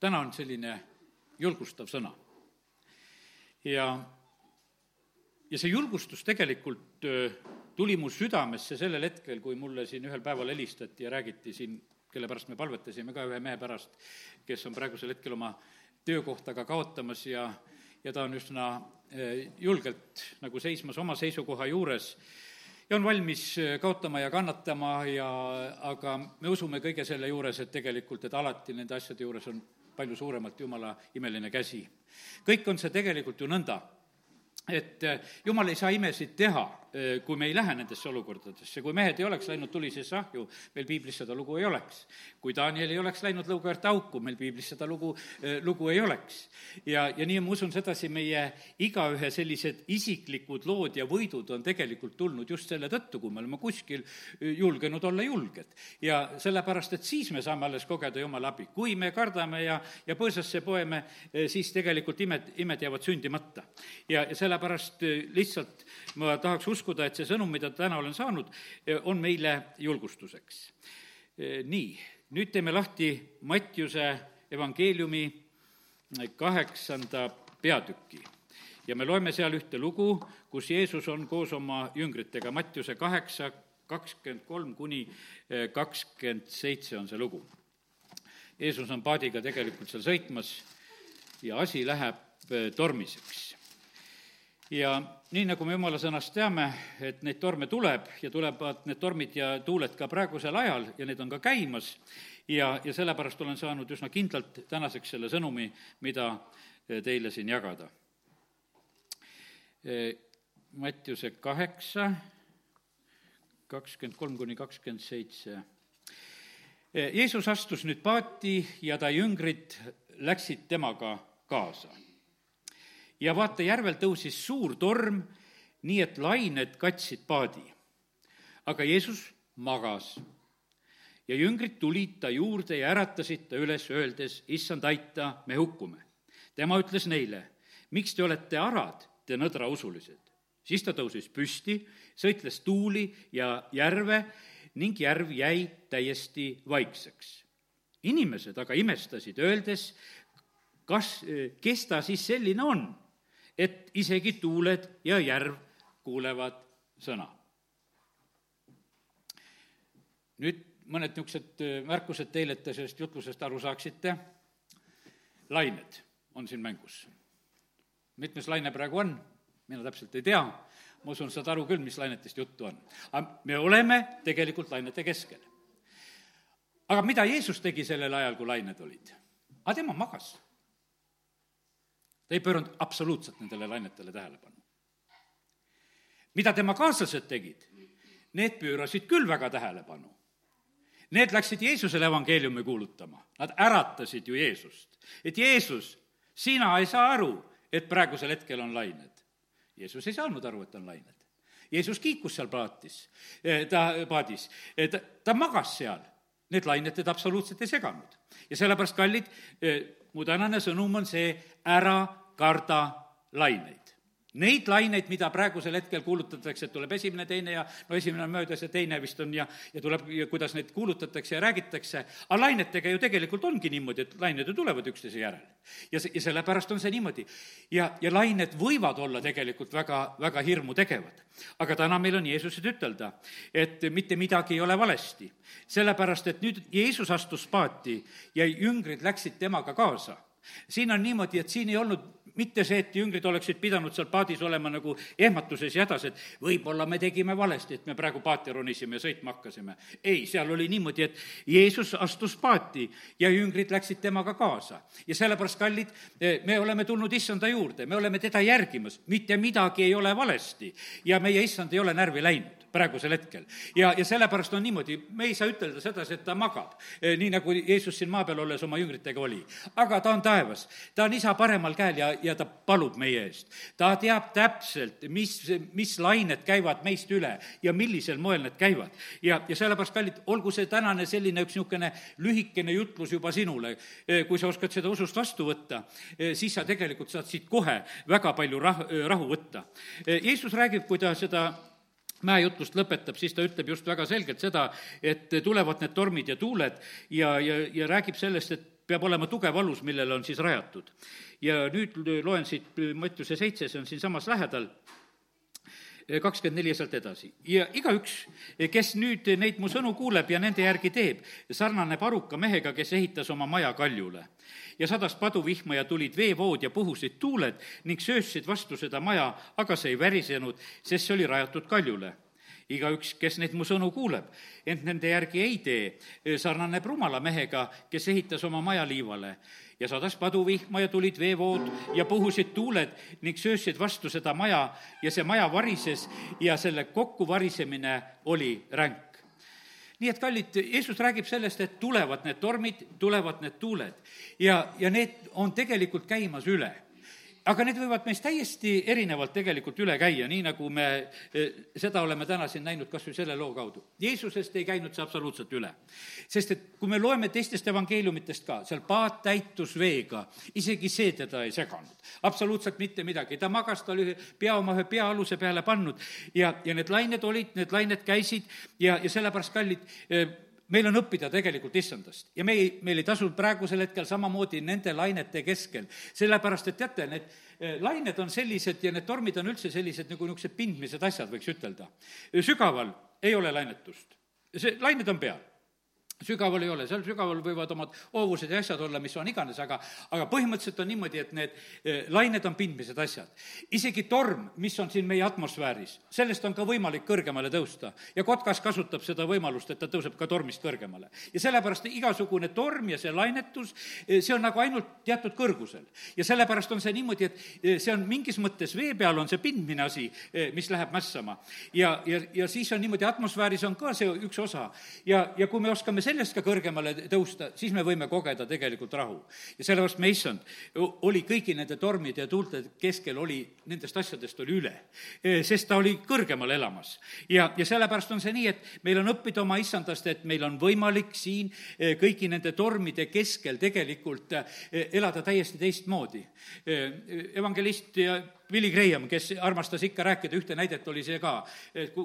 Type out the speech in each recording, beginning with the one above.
täna on selline julgustav sõna. ja, ja see julgustus tegelikult tuli mu südamesse sellel hetkel, kui mulle siin ühel päeval helistati ja räägiti siin, kelle pärast me palvetasime ka ühe mehe pärast, kes on praegusel hetkel oma töökohta ka kaotamas ja, ja ta on üsna julgelt nagu seismas oma seisukoha juures ja on valmis kaotama ja kannatama ja aga me usume kõige selle juures, et tegelikult, et alati nende asjade juures on palju suuremalt Jumala imeline käsi. kõik on see tegelikult ju nõnda, et Jumal ei saa imesid teha kui me ei lähe nendesse olukordadesse, kui mehed ei oleks läinud tulisesse ahju, meil piiblis seda lugu ei oleks. kui Daniel ei oleks läinud lõugaäärte auku, meil piiblis seda lugu, äh, lugu ei oleks. ja, ja nii ma usun sedasi, meie igaühe sellised isiklikud lood ja võidud on tegelikult tulnud just selle tõttu, kui me oleme kuskil äh, julgenud olla julged. ja sellepärast, et siis me saame alles kogeda Jumala abi. kui me kardame ja, ja põõsasse poeme, siis tegelikult imed, imed jäävad sündimata. ja, ja sellepärast lihtsalt ma tahaks uskuda, uskuda, et see sõnum, mida täna olen saanud, on meile julgustuseks. nii, nüüd teeme lahti Mattiuse evangeeliumi kaheksanda peatüki ja me loeme seal ühte lugu, kus Jeesus on koos oma jüngritega, Mattiuse kaheksa, kakskümmend kolm kuni kakskümmend seitse on see lugu. Jeesus on paadiga tegelikult seal sõitmas ja asi läheb tormiseks ja nii, nagu me jumala sõnast teame, et neid torme tuleb ja tulevad need tormid ja tuuled ka praegusel ajal ja need on ka käimas, ja, ja sellepärast olen saanud üsna kindlalt tänaseks selle sõnumi, mida eh, teile siin jagada. Eh, Mattiuse kaheksa, kakskümmend kolm kuni kakskümmend seitse. Eh, Jeesus astus nüüd paati ja ta jüngrid läksid temaga kaasa ja vaata, järvel tõusis suur torm, nii et lained katsid paadi. aga Jeesus magas ja jüngrid tulid ta juurde ja äratasid ta üles, öeldes, issand, aita, me hukkume. tema ütles neile, miks te olete arad, te nõdrausulised? siis ta tõusis püsti, sõitles tuuli ja järve ning järv jäi täiesti vaikseks. inimesed aga imestasid, öeldes, kas, kes ta siis selline on et isegi tuuled ja järv kuulevad sõna. nüüd mõned niisugused äh, märkused teile, et te sellest jutlusest aru saaksite. lained on siin mängus. mitmes laine praegu on, mina täpselt ei tea, ma usun, saad aru küll, mis lainetest juttu on. aga me oleme tegelikult lainete keskel. aga mida Jeesus tegi sellel ajal, kui lained olid? aga tema magas ta ei pööranud absoluutselt nendele lainetele tähelepanu. mida tema kaaslased tegid? Need pöörasid küll väga tähelepanu. Need läksid Jeesusele evangeeliumi kuulutama, nad äratasid ju Jeesust. et Jeesus, sina ei saa aru, et praegusel hetkel on lained. Jeesus ei saanud aru, et on lained. Jeesus kiikus seal paatis, eh, ta, paadis, eh, ta, ta magas seal. Need lained teda absoluutselt ei seganud. ja sellepärast, kallid, eh, mu tänane sõnum on see, ära karda laineid. Neid laineid, mida praegusel hetkel kuulutatakse, et tuleb esimene, teine ja no esimene on möödas ja teine vist on ja, ja tuleb, kuidas neid kuulutatakse ja räägitakse, aga lainetega ju tegelikult ongi niimoodi, et lained ju tulevad üksteise järel. ja see, ja sellepärast on see niimoodi. ja, ja lained võivad olla tegelikult väga, väga hirmu tegevad. aga täna meil on Jeesused ütelda, et mitte midagi ei ole valesti. sellepärast, et nüüd Jeesus astus paati ja jüngrid läksid temaga kaasa siin on niimoodi, et siin ei olnud mitte see, et jüngrid oleksid pidanud seal paadis olema nagu ehmatuses ja hädas, et võib-olla me tegime valesti, et me praegu paati ronisime ja sõitma hakkasime. ei, seal oli niimoodi, et Jeesus astus paati ja jüngrid läksid temaga kaasa. ja sellepärast, kallid, me oleme tulnud issanda juurde, me oleme teda järgimas, mitte midagi ei ole valesti ja meie issand ei ole närvi läinud praegusel hetkel. ja, ja sellepärast on niimoodi, me ei saa ütelda sedasi, et ta magab, eh, nii nagu Jeesus siin maa peal olles oma jüngritega oli. aga ta on taevas, ta on isa paremal käel ja, ja ta palub meie eest. ta teab täpselt, mis, mis lained käivad meist üle ja millisel moel need käivad. ja, ja sellepärast, kallid, olgu see tänane selline üks niisugune lühikene jutlus juba sinule, eh, kui sa oskad seda usust vastu võtta, eh, siis sa tegelikult saad siit kohe väga palju rah-, rahu võtta. Jeesus räägib, kui ta seda mäejutlust lõpetab, siis ta ütleb just väga selgelt seda, et tulevad need tormid ja tuuled ja, ja, ja räägib sellest, et peab olema tugev alus, millele on siis rajatud. ja nüüd loen siit Mattiuse seitse, see on siinsamas lähedal kakskümmend neli ja sealt edasi. ja igaüks, kes nüüd neid mu sõnu kuuleb ja nende järgi teeb, sarnaneb aruka mehega, kes ehitas oma maja kaljule. ja sadas paduvihma ja tulid veevood ja puhusid tuuled ning sööstsid vastu seda maja, aga see ei värisenud, sest see oli rajatud kaljule igaüks, kes neid mu sõnu kuuleb, ent nende järgi ei tee, sarnaneb rumala mehega, kes ehitas oma maja liivale ja sadas paduvihma ja tulid veevood ja puhusid tuuled ning söösid vastu seda maja. Ja see maja varises ja selle kokkuvarisemine oli ränk. Nii et kallid, Jeesus räägib sellest, et tulevad need tormid, tulevad need tuuled. Ja, ja need on tegelikult käimas üle aga need võivad meist täiesti erinevalt tegelikult üle käia, nii nagu me eh, seda oleme täna siin näinud kas või selle loo kaudu. Jeesusest ei käinud see absoluutselt üle. sest et kui me loeme teistest evangeeliumitest ka, seal paat täitus veega, isegi see teda ei seganud. absoluutselt mitte midagi, ta magas, ta oli pea oma ühe peaaluse peale pannud ja, ja need lained olid, need lained käisid ja, ja sellepärast, kallid, eh, meil on õppida tegelikult issandast. Ja me ei, meil ei tasu praegusel hetkel samamoodi nende lainete keskel, sellepärast et teate, need eh, lained on sellised ja need tormid on üldse sellised nagu niisugused pindmised asjad, võiks ütelda. sügaval ei ole lainetust, see, lained on peal sügaval ei ole, seal sügaval võivad omad hoovused ja asjad olla, mis on iganes, aga, aga põhimõtteliselt on niimoodi, et need eh, lained on pindmised asjad. isegi torm, mis on siin meie atmosfääris, sellest on ka võimalik kõrgemale tõusta. ja kotkas kasutab seda võimalust, et ta tõuseb ka tormist kõrgemale. ja sellepärast igasugune torm ja see lainetus, eh, see on nagu ainult teatud kõrgusel. ja sellepärast on see niimoodi, et eh, see on mingis mõttes vee peal on see pindmine asi, mis läheb mässama. ja, ja, ja siis on niimoodi, atmosfääris on ka see üks osa. ja, ja kui me oskame sellest ka kõrgemale tõusta, siis me võime kogeda tegelikult rahu. ja sellepärast me, issand, oli kõigi nende tormide ja tuulte keskel oli, nendest asjadest oli üle. sest ta oli kõrgemal elamas. ja, ja sellepärast on see nii, et meil on õppida oma issandast, et meil on võimalik siin kõigi nende tormide keskel tegelikult elada täiesti teistmoodi. evangelist ja Willie Graham, kes armastas ikka rääkida, ühte näidet oli see ka,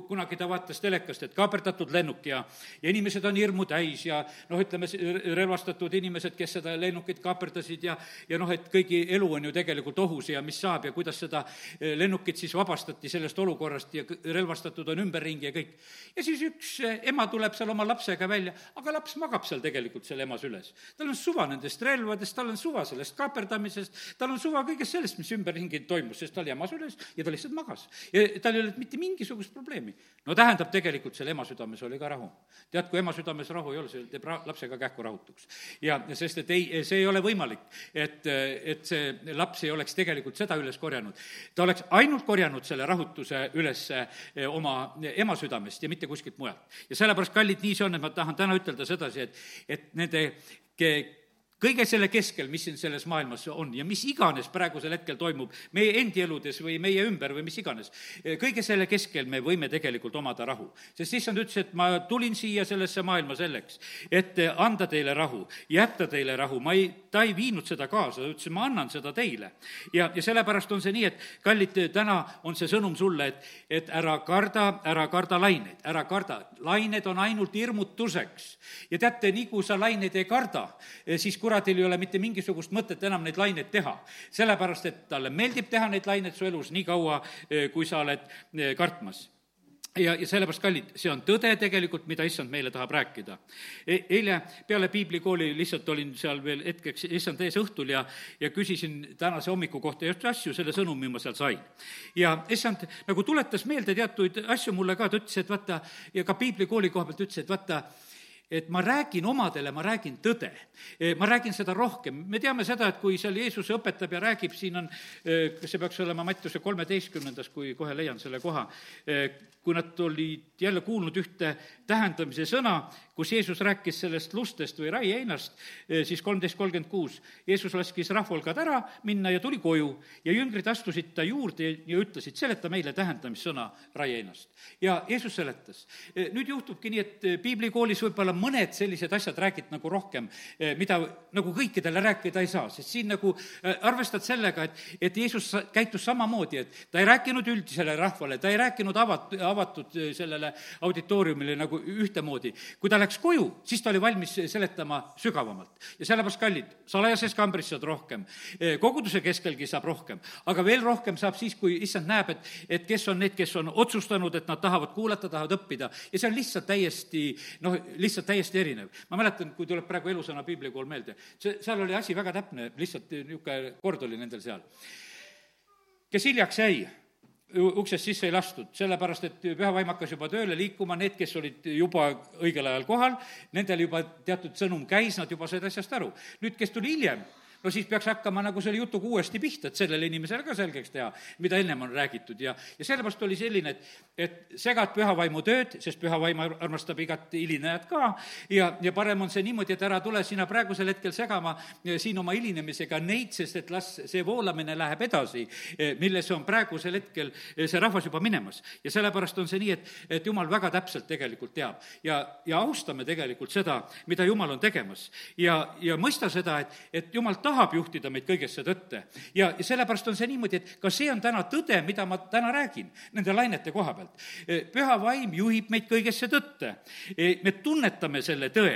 kunagi ta vaatas telekast, et kaaperdatud lennuk ja, ja inimesed on hirmu täis ja noh, ütleme, relvastatud inimesed, kes seda lennukit kaaperdasid ja, ja noh, et kõigi elu on ju tegelikult ohus ja mis saab ja kuidas seda eh, lennukit siis vabastati sellest olukorrast ja relvastatud on ümberringi ja kõik. ja siis üks eh, ema tuleb seal oma lapsega välja, aga laps magab seal tegelikult seal emas üles. tal on suva nendest relvadest, tal on suva sellest kaaperdamisest, tal on suva kõigest sellest, mis ümberringi toimus, sest ta oli emas üles ja ta lihtsalt magas. ja tal ei olnud mitte mingisugust probleemi. no tähendab, tegelikult seal ema südames oli ka rahu. tead, kui ema südames rahu ei ole, see teeb ra-, lapsega kähku rahutuks. ja, sest et ei, see ei ole võimalik, et, et see laps ei oleks tegelikult seda üles korjanud. ta oleks ainult korjanud selle rahutuse üles eh, oma ema südamest ja mitte kuskilt mujalt. ja sellepärast, kallid, nii see on, et ma tahan täna ütelda sedasi, et, et nende kõige selle keskel, mis siin selles maailmas on ja mis iganes praegusel hetkel toimub meie endi eludes või meie ümber või mis iganes, kõige selle keskel me võime tegelikult omada rahu. sest issand ütles, et ma tulin siia sellesse maailma selleks, et anda teile rahu, jätta teile rahu, ma ei, ta ei viinud seda kaasa, ta ütles, ma annan seda teile. ja, ja sellepärast on see nii, et kallid, täna on see sõnum sulle, et, et ära karda, ära karda laineid, ära karda, lained on ainult hirmutuseks. ja teate, nii kui sa laineid ei karda, siis kuradil ei ole mitte mingisugust mõtet enam neid laineid teha. sellepärast, et talle meeldib teha neid laineid su elus nii kaua, eh, kui sa oled eh, kartmas ja, ja sellepärast, kallid, see on tõde tegelikult, mida issand meile tahab rääkida e,. Eile peale piiblikooli lihtsalt olin seal veel hetkeks issand ees õhtul ja, ja küsisin tänase hommiku kohta just asju, selle sõnumi ma seal sain. ja issand nagu tuletas meelde teatuid asju mulle ka, ta ütles, et vaata, ja ka piiblikooli koha pealt ütles, et vaata, et ma räägin omadele, ma räägin tõde. ma räägin seda rohkem, me teame seda, et kui seal Jeesus õpetab ja räägib, siin on, kas see peaks olema Mattiuse kolmeteistkümnendas, kui kohe leian selle koha, kui nad olid jälle kuulnud ühte tähendamise sõna, kus Jeesus rääkis sellest lustest või raieinast, siis kolmteist kolmkümmend kuus, Jeesus laskis rahvulgad ära minna ja tuli koju ja jüngrid astusid ta juurde ja ütlesid, seleta meile tähendamissõna raieinast. ja Jeesus seletas. nüüd juhtubki nii, et piiblikoolis võib-olla mõned sellised asjad räägid nagu rohkem, mida nagu kõikidele rääkida ei saa, sest siin nagu arvestad sellega, et, et Jeesus käitus samamoodi, et ta ei rääkinud üldisele rahvale, ta ei rääkinud avat-, avatud sellele auditooriumile nagu ühtemoodi. kui ta läks koju, siis ta oli valmis seletama sügavamalt. ja sellepärast, kallid, salajases kambris saad rohkem, koguduse keskelgi saab rohkem, aga veel rohkem saab siis, kui issand näeb, et, et kes on need, kes on otsustanud, et nad tahavad kuulata, tahavad õppida ja see on lihtsalt täiesti, noh, lihtsalt täiesti erinev. ma mäletan, kui tuleb praegu elusõna piiblikool meelde, see, seal oli asi väga täpne, lihtsalt niisugune kord oli nendel seal. kes hiljaks jäi, uksest sisse ei lastud, sellepärast et püha vaim hakkas juba tööle liikuma, need, kes olid juba õigel ajal kohal, nendel juba teatud sõnum käis, nad juba said asjast aru. nüüd, kes tuli hiljem, no siis peaks hakkama nagu selle jutuga uuesti pihta, et sellele inimesele ka selgeks teha, mida ennem on räägitud ja, ja sellepärast oli selline, et, et segad püha vaimu tööd, sest püha vaim armastab igat hilinejat ka ja, ja parem on see niimoodi, et ära tule sina praegusel hetkel segama siin oma hilinemisega neid, sest et las see voolamine läheb edasi, millesse on praegusel hetkel see rahvas juba minemas. ja sellepärast on see nii, et, et jumal väga täpselt tegelikult teab ja, ja austame tegelikult seda, mida jumal on tegemas. ja, ja mõista seda, et, et jumal tahab tahab juhtida meid kõigesse tõtte. ja, sellepärast on see niimoodi, et ka see on täna tõde, mida ma täna räägin nende lainete koha pealt. E, püha vaim juhib meid kõigesse tõtte. E, me tunnetame selle tõe.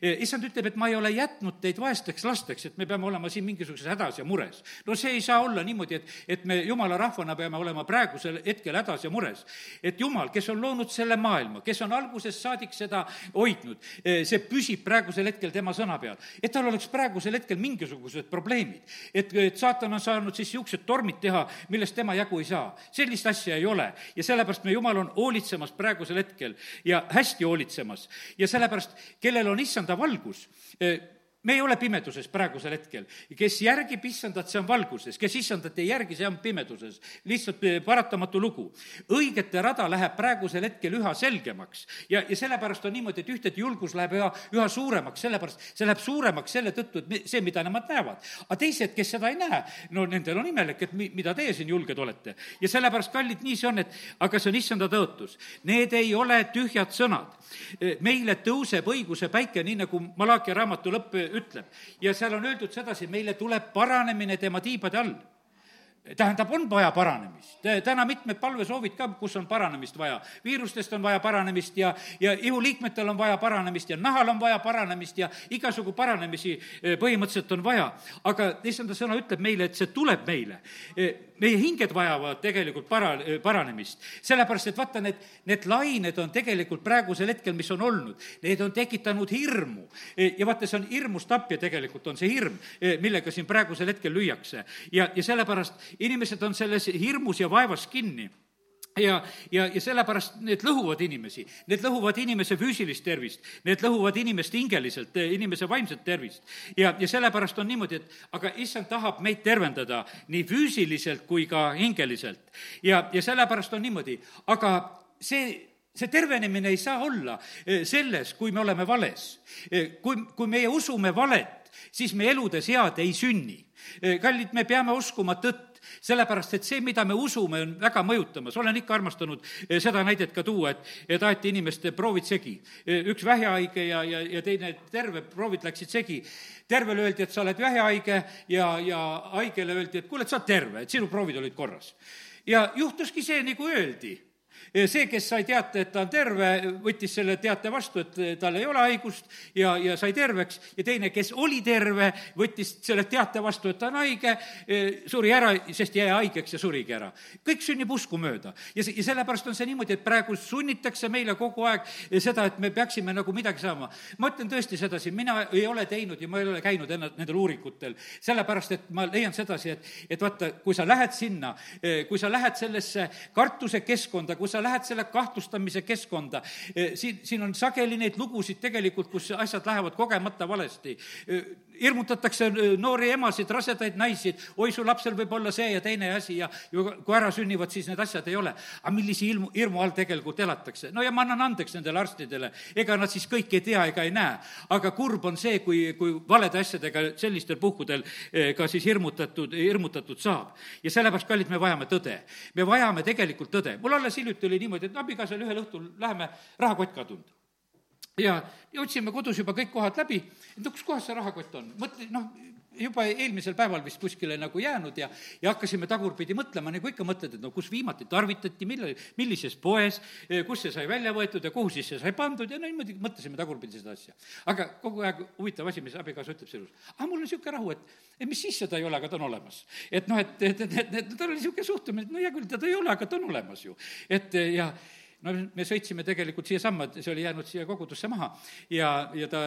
E, issand ütleb, et ma ei ole jätnud teid vaesteks lasteks, et me peame olema siin mingisuguses hädas ja mures. no see ei saa olla niimoodi, et, et me jumala rahvana peame olema praegusel hetkel hädas ja mures. et jumal, kes on loonud selle maailma, kes on algusest saadik seda hoidnud, see püsib praegusel hetkel tema sõna peal. et tal oleks praegusel hetkel mingisugused mingisugused probleemid. et, et saatan on saanud siis niisugused tormid teha, millest tema jagu ei saa. sellist asja ei ole ja sellepärast me, Jumal on hoolitsemas praegusel hetkel ja hästi hoolitsemas. ja sellepärast, kellel on issanda valgus, eh, me ei ole pimeduses praegusel hetkel. kes järgib issandat, see on valguses, kes issandat ei järgi, see on pimeduses. lihtsalt eh, paratamatu lugu. õigete rada läheb praegusel hetkel üha selgemaks ja, ja sellepärast on niimoodi, et ühtede julgus läheb üha, üha suuremaks, sellepärast see läheb suuremaks selle tõttu, et see, mida nemad näevad. aga teised, kes seda ei näe, no nendel on imelik, et mi-, mida teie siin julged olete. ja sellepärast, kallid, nii see on, et aga see on issanda tõotus. Need ei ole tühjad sõnad. Eh, meile tõuseb õiguse päike, nii nagu Malachi raamatu lõpp ütleb. ja seal on öeldud sedasi, meile tuleb paranemine tema tiibade all tähendab, on vaja paranemist. täna mitmed palvesoovid ka, kus on paranemist vaja. viirustest on vaja paranemist ja, ja ihuliikmetel on vaja paranemist ja nahal on vaja paranemist ja igasugu paranemisi eh, põhimõtteliselt on vaja. aga issanda sõna ütleb meile, et see tuleb meile. Eh, meie hinged vajavad tegelikult para-, eh, paranemist. sellepärast, et vaata, need, need lained on tegelikult praegusel hetkel, mis on olnud, need on tekitanud hirmu. ja vaata, see on hirmust tapja tegelikult, on see hirm, millega siin praegusel hetkel lüüakse. ja, ja sellepärast inimesed on selles hirmus ja vaevas kinni ja, ja, ja sellepärast need lõhuvad inimesi, need lõhuvad inimese füüsilist tervist, need lõhuvad inimest hingeliselt, inimese vaimset tervist. ja, ja sellepärast on niimoodi, et aga issand tahab meid tervendada nii füüsiliselt kui ka hingeliselt. ja, ja sellepärast on niimoodi, aga see see tervenemine ei saa olla eh, selles, kui me oleme vales. Eh, kui, kui meie usume valet, siis meie eludes head ei sünni. Eh, kallid, me peame uskuma tõtt sellepärast et see, mida me usume, on väga mõjutamas. olen ikka armastanud eh, seda näidet ka tuua, et, et aeti inimeste proovid segi. Eh, üks vähihaige ja, ja, ja teine terve, proovid läksid segi. tervele öeldi, et sa oled vähihaige ja, ja haigele öeldi, et kuule, et sa oled terve, et sinu proovid olid korras. ja juhtuski see, nagu öeldi see, kes sai teate, et ta on terve, võttis selle teate vastu, et tal ei ole haigust ja, ja sai terveks, ja teine, kes oli terve, võttis selle teate vastu, et ta on haige, suri ära, sest jäi haigeks ja surigi ära. kõik sünnib usku mööda. ja, ja sellepärast on see niimoodi, et praegu sunnitakse meile kogu aeg seda, et me peaksime nagu midagi saama. ma ütlen tõesti sedasi, mina ei ole teinud ja ma ei ole käinud ennast nendel uuringutel, sellepärast et ma leian sedasi, et, et vaata, kui sa lähed sinna, kui sa lähed sellesse kartuse keskkonda, kus sa sa lähed selle kahtlustamise keskkonda, eh, siin, siin on sageli neid lugusid tegelikult, kus asjad lähevad kogemata valesti. Eh, hirmutatakse äh, noori emasid, rasedaid naisi, oi, su lapsel võib olla see ja teine asi ja, ja kui ära sünnivad, siis need asjad ei ole. aga millise ilmu, hirmu all tegelikult elatakse? no ja ma annan andeks nendele arstidele, ega nad siis kõike ei tea ega ei näe. aga kurb on see, kui, kui valede asjadega sellistel puhkudel äh, ka siis hirmutatud, hirmutatud saab. ja sellepärast, kallid, me vajame tõde. me vajame tegelikult tõde. mul alles hiljuti oli niimoodi, et abikaasal ühel õhtul läheme, rahakott kadunud ja, ja otsime kodus juba kõik kohad läbi, et no kus kohas see rahakott on, mõtle, noh, juba eelmisel päeval vist kuskile nagu jäänud ja, ja hakkasime tagurpidi mõtlema, nagu ikka mõtled, et no kus viimati tarvitati, millal, millises poes, kus see sai välja võetud ja kuhu siis see sai pandud ja no niimoodi mõtlesime tagurpidi seda asja. aga kogu aeg huvitav asi, mis abikaasa ütleb selle juures, aga mul on niisugune rahu, et, et mis siis seda ei ole, aga ta on olemas. et noh, et, et, et, et, et tal oli niisugune suhtumine, et no hea küll, teda ei ole, aga ta on olemas ju. et ja no me sõitsime tegelikult siiasamma, see oli jäänud siia kogudusse maha ja, ja ta,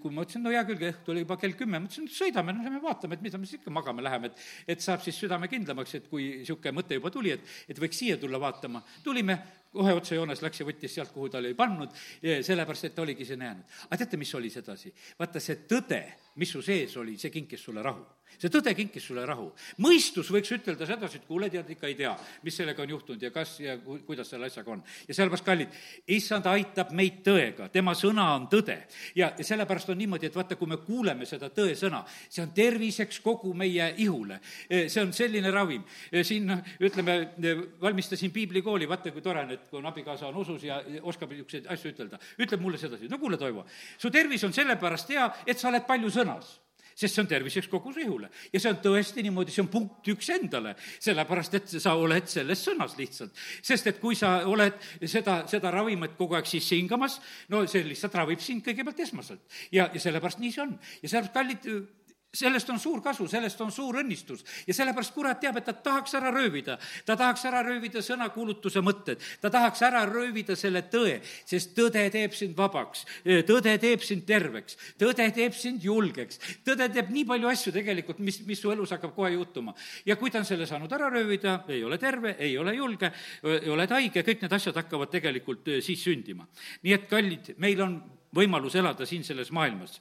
kui ma ütlesin, no hea küll, õhtu oli juba kell kümme, ma ütlesin, sõidame, no lähme vaatame, et mida me siis ikka magama läheme, et et saab siis südame kindlamaks, et kui niisugune mõte juba tuli, et, et võiks siia tulla vaatama. tulime, kohe otsejoones läks ja võttis sealt, kuhu ta oli pannud, sellepärast et ta oligi sinna jäänud. aga teate, mis oli sedasi? vaata, see tõde, mis su sees oli, see kinkis sulle rahu see tõde kinkis sulle rahu. mõistus võiks ütelda sedasi, et kuule, tead, ikka ei tea, mis sellega on juhtunud ja kas ja ku, kuidas selle asjaga on. ja sellepärast, kallid, issand aitab meid tõega, tema sõna on tõde. ja, ja sellepärast on niimoodi, et vaata, kui me kuuleme seda tõesõna, see on terviseks kogu meie ihule. see on selline ravim. siin noh, ütleme, valmistasin piiblikooli, vaata, kui tore on, et kui on abikaasa on usus ja oskab niisuguseid asju ütelda. ütleb mulle sedasi, no kuule, Toivo, su tervis on sellepärast hea, et sa oled palju sõnas sest see on terviseks kogu su ihule. ja see on tõesti niimoodi, see on punkt üks endale, sellepärast et sa oled selles sõnas lihtsalt. sest et kui sa oled seda, seda ravimit kogu aeg sisse hingamas, no see lihtsalt ravib sind kõigepealt esmaselt. ja, ja sellepärast nii see on. ja sellepärast, kallid sellest on suur kasu, sellest on suur õnnistus. Ja sellepärast kurat teab, et ta tahaks ära röövida, ta tahaks ära röövida sõnakuulutuse mõtted, ta tahaks ära röövida selle tõe, sest tõde teeb sind vabaks, tõde teeb sind terveks, tõde teeb sind julgeks, tõde teeb nii palju asju tegelikult, mis, mis su elus hakkab kohe juhtuma. ja kui ta on selle saanud ära röövida, ei ole terve, ei ole julge, oled haige, kõik need asjad hakkavad tegelikult siis sündima. nii et kallid, meil on võimalus elada siin selles maailmas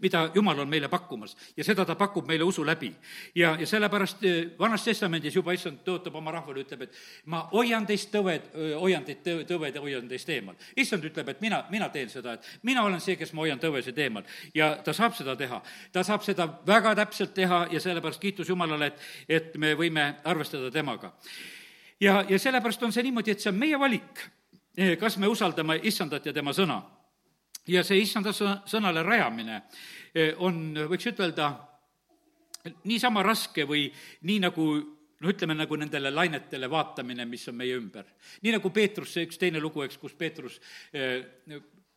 mida Jumal on meile pakkumas ja seda ta pakub meile usu läbi. ja, ja sellepärast eh, Vanas Testamendis juba issand tõotab oma rahvale, ütleb, et ma hoian teist tõved, hoian teid tõ-, tõved ja hoian teist eemal. issand ütleb, et mina, mina teen seda, et mina olen see, kes ma hoian tõvesid eemal. ja ta saab seda teha. ta saab seda väga täpselt teha ja sellepärast kiitus Jumalale, et, et me võime arvestada temaga. ja, ja sellepärast on see niimoodi, et see on meie valik, eh, kas me usaldame issandat ja tema sõna ja see issanda sõnale rajamine eh, on, võiks ütelda, niisama raske või nii nagu no ütleme, nagu nendele lainetele vaatamine, mis on meie ümber. nii nagu Peetrus, see üks teine lugu, eks, kus Peetrus eh,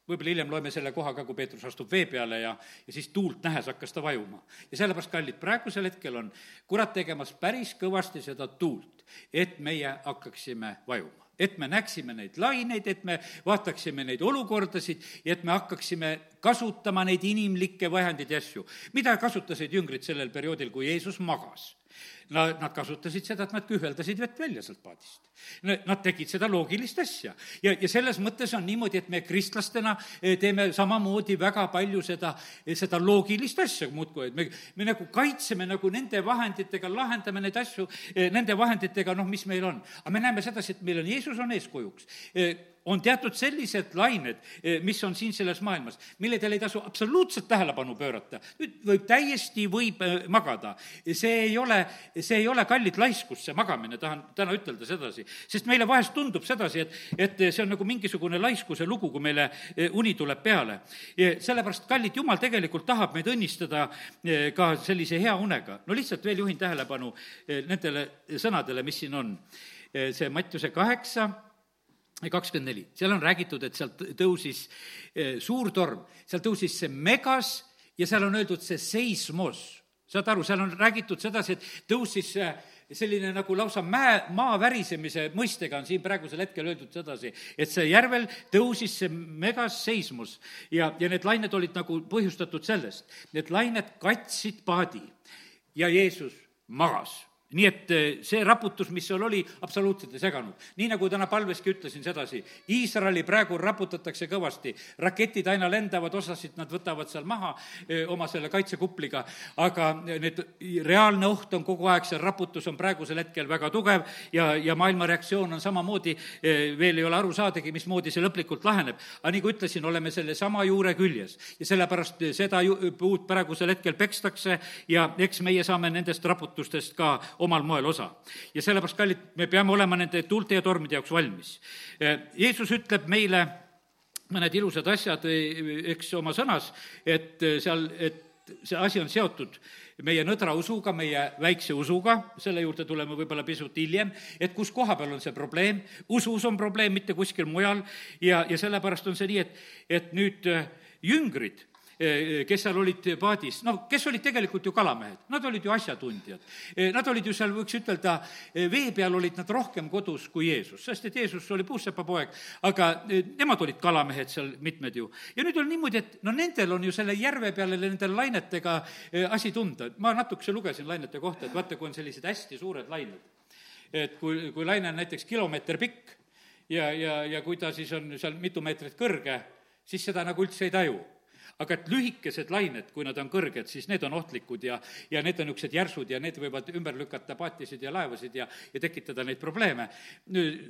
võib-olla hiljem loeme selle koha ka, kui Peetrus astub vee peale ja, ja siis tuult nähes hakkas ta vajuma. ja sellepärast, kallid, praegusel hetkel on kurat tegemas päris kõvasti seda tuult, et meie hakkaksime vajuma et me näeksime neid laineid, et me vaataksime neid olukordasid ja et me hakkaksime kasutama neid inimlikke vahendeid ja asju. mida kasutasid jüngrid sellel perioodil, kui Jeesus magas? Nad, nad kasutasid seda, et nad kühveldasid vett välja sealt paadist. Nad tegid seda loogilist asja. ja, ja selles mõttes on niimoodi, et me kristlastena eh, teeme samamoodi väga palju seda, eh, seda loogilist asja muudkui, et me, me nagu kaitseme nagu nende vahenditega, lahendame neid asju eh, nende vahenditega, noh, mis meil on. aga me näeme sedasi, et meil on Jeesus on eeskujuks on teatud sellised lained, eh, mis on siin selles maailmas, milledele ei tasu absoluutselt tähelepanu pöörata. nüüd võib, täiesti võib eh, magada. see ei ole, see ei ole kallid laiskus, see magamine, tahan täna ütelda sedasi. sest meile vahest tundub sedasi, et, et see on nagu mingisugune laiskuse lugu, kui meile eh, uni tuleb peale. sellepärast, kallid, Jumal tegelikult tahab meid õnnistada ka sellise hea unega. no lihtsalt veel juhin tähelepanu nendele sõnadele, mis siin on. see Mattiuse kaheksa kakskümmend neli, seal on räägitud, et sealt tõusis eh, suur torm, seal tõusis see megas ja seal on öeldud see seismos. saad aru, seal on räägitud sedasi, et tõusis selline nagu lausa mäe, maa värisemise mõistega on siin praegusel hetkel öeldud sedasi, et see järvel tõusis see megas seismus ja, ja need lained olid nagu põhjustatud sellest. Need lained katsid paadi ja Jeesus magas nii et eh, see raputus, mis seal oli, absoluutselt ei seganud. nii nagu täna palveski ütlesin sedasi, Iisraeli praegu raputatakse kõvasti, raketid aina lendavad, osasid nad võtavad seal maha eh, oma selle kaitsekupliga, aga need, reaalne oht on kogu aeg, see raputus on praegusel hetkel väga tugev ja, ja maailma reaktsioon on samamoodi, eh, veel ei ole aru saadagi, mismoodi see lõplikult laheneb. aga nagu ütlesin, oleme sellesama juure küljes ja sellepärast seda ju, puud praegusel hetkel pekstakse ja eks meie saame nendest raputustest ka omal moel osa. ja sellepärast, kallid, me peame olema nende tuulte ja tormide jaoks valmis. Jeesus ütleb meile mõned ilusad asjad, eks, oma sõnas, et seal, et see asi on seotud meie nõdra usuga, meie väikse usuga, selle juurde tuleme võib-olla pisut hiljem, et kus koha peal on see probleem, usus on probleem, mitte kuskil mujal, ja, ja sellepärast on see nii, et, et nüüd äh, jüngrid kes seal olid paadis, noh, kes olid tegelikult ju kalamehed, nad olid ju asjatundjad. Eh, nad olid ju seal, võiks ütelda, eh, vee peal olid nad rohkem kodus kui Jeesus, sest et Jeesus oli puussepapoeg, aga nemad olid kalamehed seal mitmed ju. ja nüüd on niimoodi, et no nendel on ju selle järve peale nende lainetega asi tunda, ma natukese lugesin lainete kohta, et vaata, kui on sellised hästi suured lained, et kui, kui laine on näiteks kilomeeter pikk ja, ja, ja kui ta siis on seal mitu meetrit kõrge, siis seda nagu üldse ei taju aga et lühikesed lained, kui nad on kõrged, siis need on ohtlikud ja, ja need on niisugused järsud ja need võivad ümber lükata paatisid ja laevasid ja, ja tekitada neid probleeme.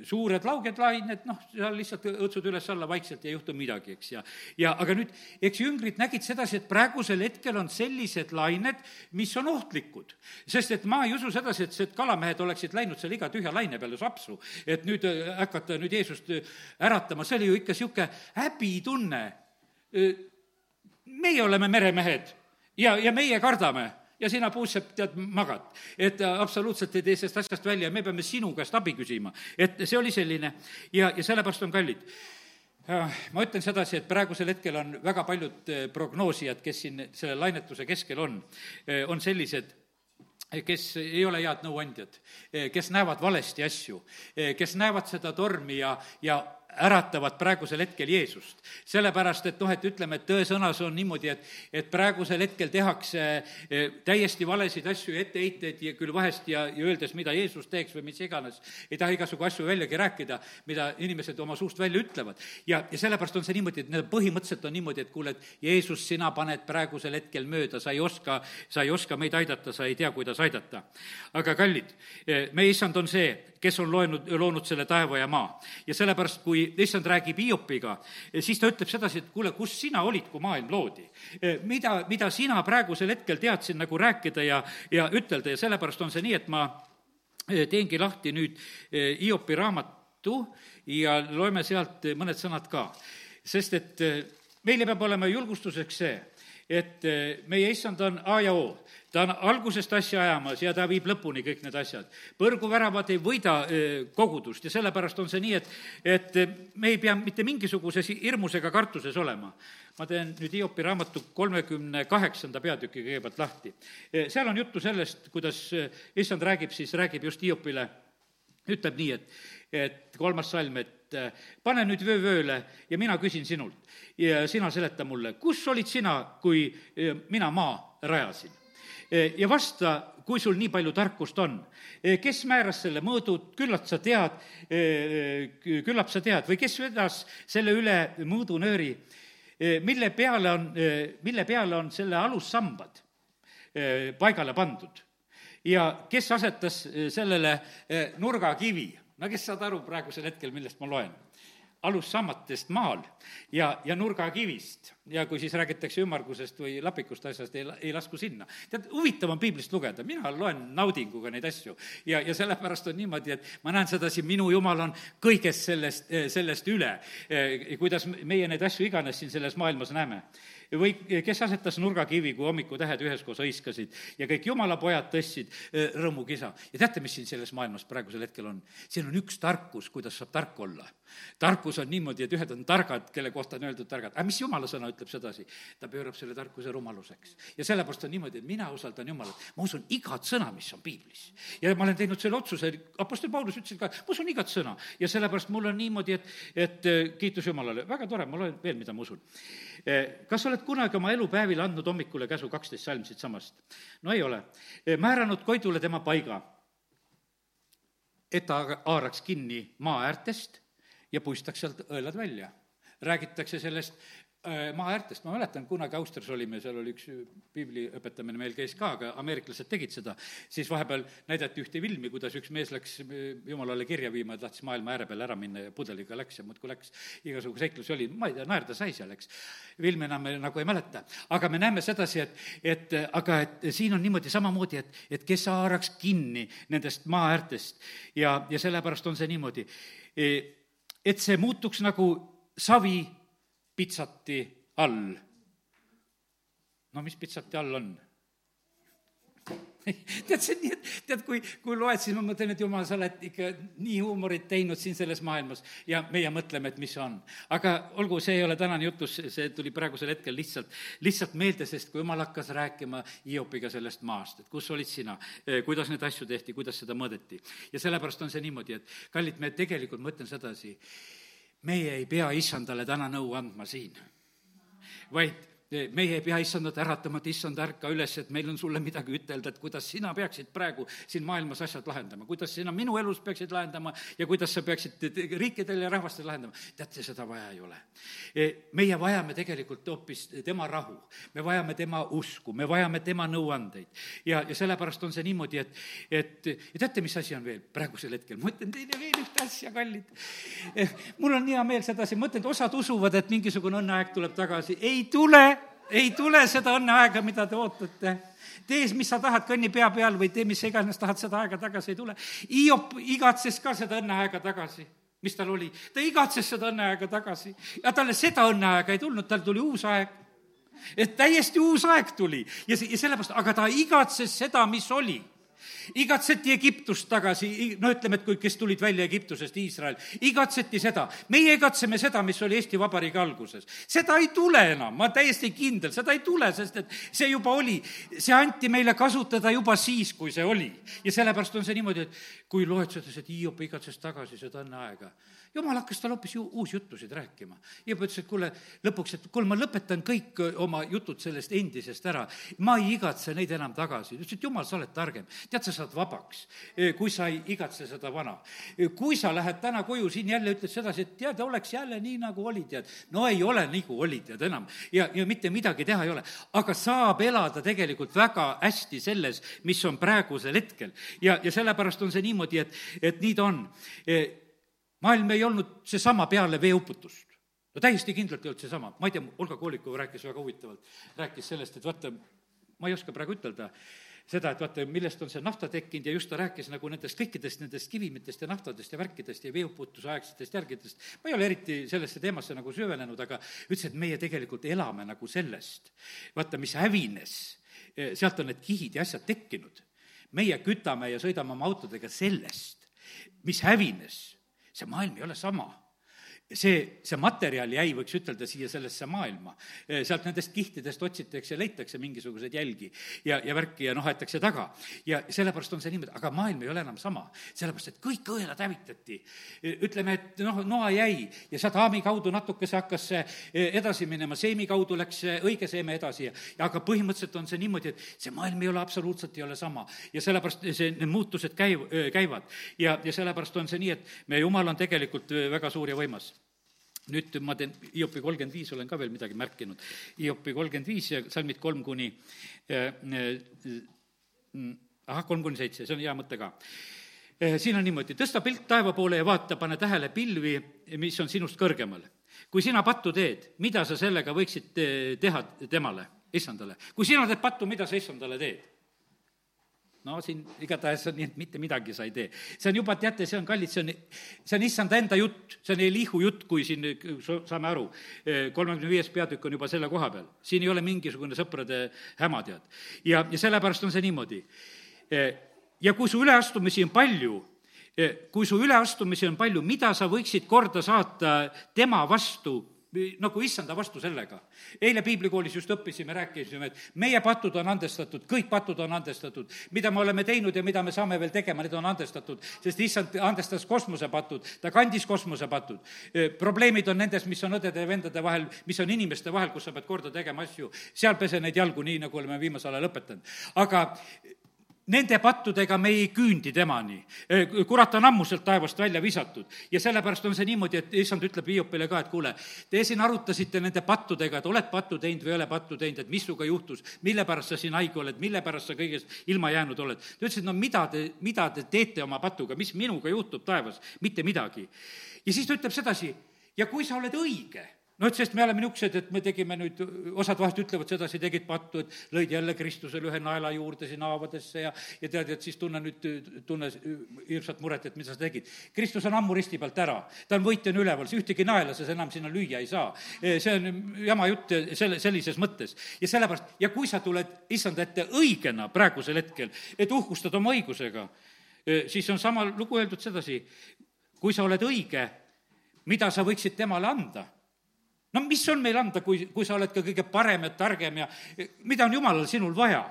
suured lauged lained, noh, seal lihtsalt õõtsud üles-alla vaikselt ja ei juhtu midagi, eks, ja ja aga nüüd, eks jüngrid nägid sedasi, et praegusel hetkel on sellised lained, mis on ohtlikud. sest et ma ei usu sedasi, et see, et kalamehed oleksid läinud seal iga tühja laine peale sapsu, et nüüd äh, hakata nüüd Jeesust äh, äratama, see oli ju ikka niisugune häbitunne meie oleme meremehed ja, ja meie kardame ja sina, puusepp, tead, magad. et äh, absoluutselt ei tee sellest asjast välja ja me peame sinu käest abi küsima. et see oli selline ja, ja sellepärast on kallid. Äh, ma ütlen sedasi, et praegusel hetkel on väga paljud äh, prognoosijad, kes siin selle lainetuse keskel on, on sellised, kes ei ole head nõuandjad, kes näevad valesti asju, kes näevad seda tormi ja, ja äratavad praegusel hetkel Jeesust. sellepärast, et noh, et ütleme, et tõesõnas on niimoodi, et, et praegusel hetkel tehakse eh, täiesti valesid asju ja etteheiteid ja küll vahest ja, ja öeldes, mida Jeesus teeks või mis iganes, ei taha igasugu asju väljagi rääkida, mida inimesed oma suust välja ütlevad. ja, ja sellepärast on see niimoodi, et need põhimõtteliselt on niimoodi, et kuule, et Jeesus, sina paned praegusel hetkel mööda, sa ei oska, sa ei oska meid aidata, sa ei tea, kuidas aidata. aga kallid, eh, meie issand on see, kes on loenud, loonud selle taeva ja maa. ja sellepärast, kui issand räägib Hiopiga, siis ta ütleb sedasi, et kuule, kus sina olid, kui maailm loodi? mida, mida sina praegusel hetkel teadsid nagu rääkida ja, ja ütelda ja sellepärast on see nii, et ma eh, teengi lahti nüüd eh, Hiopi raamatu ja loeme sealt mõned sõnad ka. sest et eh, meile peab olema julgustuseks see, et meie issand on A ja O ta on algusest asja ajamas ja ta viib lõpuni kõik need asjad. põrguväravad ei võida kogudust ja sellepärast on see nii, et, et me ei pea mitte mingisuguses hirmus ega kartuses olema. ma teen nüüd Hiopi raamatu kolmekümne kaheksanda peatüki kõigepealt lahti. seal on juttu sellest, kuidas issand räägib, siis räägib just Hiopile, ütleb nii, et, et kolmas salm, et pane nüüd vöö vööle ja mina küsin sinult. Ja sina seleta mulle, kus olid sina, kui mina maa rajasin? Eh, ja vasta, kui sul nii palju tarkust on. Kes määras selle mõõdud, küllalt sa tead, küllap sa tead, või kes vedas selle üle mõõdunööri, mille peale on, mille peale on selle alussambad paigale pandud? Ja kes asetas sellele nurgakivi, no kes saad aru praegusel hetkel, millest ma loen? alussammatest maal ja, ja nurgakivist. ja kui siis räägitakse ümmargusest või lapikust asjast, ei, ei lasku sinna. tead, huvitav on piiblist lugeda, mina loen naudinguga neid asju. ja, ja sellepärast on niimoodi, et ma näen sedasi, minu jumal on kõigest sellest, sellest üle. kuidas meie neid asju iganes siin selles maailmas näeme või kes asetas nurgakivi, kui hommikutähed üheskoos hõiskasid ja kõik jumala pojad tõstsid eh, rõõmukisa. ja teate, mis siin selles maailmas praegusel hetkel on? siin on üks tarkus, kuidas saab tark olla. tarkus on niimoodi, et ühed on targad, kelle kohta on öeldud targad, aga mis jumala sõna ütleb sedasi? ta pöörab selle tarkuse rumaluseks. ja sellepärast on niimoodi, et mina usaldan Jumalat, ma usun igat sõna, mis on piiblis. ja ma olen teinud selle otsuse, Apostel Paulus ütles ka, ma usun igat sõna ja sellepärast mul on niimoodi, et, et eh, kiitus Jumalale, väga tore, ma loen veel, mida ma usun. Eh, kas sa oled kunagi oma elupäevil andnud hommikule käsu kaksteist salm siitsamast? no ei ole. Eh, määranud Koidule tema paiga, et ta haaraks kinni maa äärtest ja puistaks sealt õelad välja. räägitakse sellest Äh, maa äärtest, ma mäletan, kunagi Austrias olime, seal oli üks piibli õpetamine meil käis ka, aga ameeriklased tegid seda, siis vahepeal näidati ühte filmi, kuidas üks mees läks äh, jumalale kirja viima, tahtis maailma ääre peale ära minna ja pudeliga läks ja muudkui läks, igasugu seiklusi oli, ma ei tea, naerda sai seal, eks. filmi enam me nagu ei mäleta, aga me näeme sedasi, et, et aga et siin on niimoodi samamoodi, et, et kes haaraks kinni nendest maa äärtest ja, ja sellepärast on see niimoodi, e, et see muutuks nagu savi pitsati all. no mis pitsati all on? tead, see on nii, et tead, kui, kui loed, siis ma mõtlen, et jumal, sa oled ikka nii huumorit teinud siin selles maailmas ja meie mõtleme, et mis see on. aga olgu, see ei ole tänane jutus, see tuli praegusel hetkel lihtsalt, lihtsalt meelde, sest kui jumal hakkas rääkima Hiopiga sellest maast, et kus olid sina, eh, kuidas neid asju tehti, kuidas seda mõõdeti. ja sellepärast on see niimoodi, et kallid, me tegelikult, ma ütlen sedasi, meie ei pea issandale täna nõu andma siin, vaid meie ei pea issandat äratama, et issand, ärka üles, et meil on sulle midagi ütelda, et kuidas sina peaksid praegu siin maailmas asjad lahendama, kuidas sina minu elus peaksid lahendama ja kuidas sa peaksid riikidel ja rahvastel lahendama. teate, seda vaja ei ole. E, meie vajame tegelikult hoopis tema rahu, me vajame tema usku, me vajame tema nõuandeid. ja, ja sellepärast on see niimoodi, et, et ja teate, mis asi on veel praegusel hetkel, ma ütlen teile veel ühte asja, kallid. E, mul on hea meel sedasi, ma ütlen, et osad usuvad, et mingisugune õnneaeg tuleb tagasi, ei tule ei tule seda õnneaega, mida te ootate. tee, mis sa tahad, kõnni pea peal või tee, mis sa iganes tahad, seda aega tagasi ei tule. Hiop igatses ka seda õnneaega tagasi mis tal oli, ta igatses seda õnneaega tagasi ja talle seda õnneaega ei tulnud, tal tuli uus aeg. et täiesti uus aeg tuli ja, ja sellepärast, aga ta igatses seda, mis oli igatseti Egiptust tagasi, no ütleme, et kui, kes tulid välja Egiptusest, Iisrael, igatseti seda. meie igatseme seda, mis oli Eesti Vabariigi alguses. seda ei tule enam, ma täiesti kindel, seda ei tule, sest et see juba oli, see anti meile kasutada juba siis, kui see oli. ja sellepärast on see niimoodi, et kui loed seda, et Hiiop igatses tagasi seda õnneaega jumal hakkas talle hoopis ju uusjutusid rääkima. ja ütles, et kuule, lõpuks, et kuule, ma lõpetan kõik oma jutud sellest endisest ära. ma ei igatse neid enam tagasi. ütles, et jumal, sa oled targem. tead, sa saad vabaks, kui sa ei igatse seda vana. kui sa lähed täna koju, siin jälle ütled sedasi, et tead, oleks jälle nii, nagu oli, tead. no ei ole nagu oli, tead, enam. ja, ja mitte midagi teha ei ole. aga saab elada tegelikult väga hästi selles, mis on praegusel hetkel. ja, ja sellepärast on see niimoodi, et, et nii ta on maailm ei olnud seesama peale veeuputust. no täiesti kindlalt ei olnud seesama, ma ei tea, Olga Koolikova rääkis väga huvitavalt, rääkis sellest, et vaata, ma ei oska praegu ütelda, seda, et vaata, millest on see nafta tekkinud ja just ta rääkis nagu nendest kõikidest nendest kivimitest ja naftadest ja värkidest ja veeuputuse aegsetest järgidest. ma ei ole eriti sellesse teemasse nagu süvenenud, aga ütles, et meie tegelikult elame nagu sellest. vaata, mis hävines, sealt on need kihid ja asjad tekkinud. meie kütame ja sõidame oma autodega sellest, mis hävines see maailm ei ole sama see, see materjal jäi, võiks ütelda, siia sellesse maailma. sealt nendest kihtidest otsitakse ja leitakse mingisuguseid jälgi ja, ja värki ja noh, aetakse taga. ja sellepärast on see niimoodi, aga maailm ei ole enam sama. sellepärast, et kõik õelad hävitati. ütleme, et noh, noa jäi ja sealt Haami kaudu natukese hakkas see edasi minema, seemi kaudu läks see õige seeme edasi ja, ja aga põhimõtteliselt on see niimoodi, et see maailm ei ole absoluutselt, ei ole sama. ja sellepärast see, need muutused käiv-, käivad. ja, ja sellepärast on see nii, et meie Jumal on tegelikult väga suur ja võimas nüüd ma teen Hiopi kolmkümmend viis, olen ka veel midagi märkinud. Hiopi kolmkümmend viis ja salmid kolm kuni äh, äh, ahah, kolm kuni seitse, see on hea mõte ka äh, siin on niimoodi, tõsta pilk taeva poole ja vaata, pane tähele pilvi, mis on sinust kõrgemal. kui sina pattu teed, mida sa sellega võiksid teha temale, issandale? kui sina teed pattu, mida sa issandale teed? No siin igatahes on nii, et mitte midagi sa ei tee. see on juba, teate, see on kallid, see on, see on issanda enda jutt, see on Elihu jutt, kui siin saame aru, kolmekümne viies peatükk on juba selle koha peal. siin ei ole mingisugune sõprade häma, tead. ja, ja sellepärast on see niimoodi. ja kui su üleastumisi on palju, kui su üleastumisi on palju, mida sa võiksid korda saata tema vastu nagu issanda vastu sellega. eile piiblikoolis just õppisime, rääkisime, et meie patud on andestatud, kõik patud on andestatud. mida me oleme teinud ja mida me saame veel tegema, need on andestatud, sest issand andestas kosmosepatud, ta kandis kosmosepatud. probleemid on nendes, mis on õdede ja vendade vahel, mis on inimeste vahel, kus sa pead korda tegema asju, seal pese neid jalgu, nii nagu oleme viimasel ajal õpetanud. aga Nende pattudega me ei küündi temani. kurat on ammu sealt taevast välja visatud ja sellepärast on see niimoodi, et issand ütleb Hiiopile ka, et kuule, te siin arutasite nende pattudega, et oled pattu teinud või ei ole pattu teinud, et mis sinuga juhtus, mille pärast sa siin haige oled, mille pärast sa kõigest ilma jäänud oled. ta ütles, et no mida te, mida te teete oma patuga, mis minuga juhtub taevas, mitte midagi. ja siis ta ütleb sedasi, ja kui sa oled õige no et sest me oleme niisugused, et me tegime nüüd, osad vahest ütlevad sedasi, tegid pattu, et lõid jälle Kristusele ühe naela juurde sinna haavadesse ja ja tead, et siis tunne nüüd, tunne hirmsat muret, et mida sa tegid. Kristus on ammu risti pealt ära, ta on võitjana üleval, ühtegi naela sa enam sinna lüüa ei saa. see on jama jutt selle, sellises mõttes. ja sellepärast, ja kui sa tuled issanda ette õigena praegusel hetkel, et uhkustad oma õigusega, siis on sama lugu öeldud sedasi, kui sa oled õige, mida sa võiksid temale anda no mis on meil anda, kui, kui sa oled ka kõige parem ja targem ja mida on jumalal sinul vaja?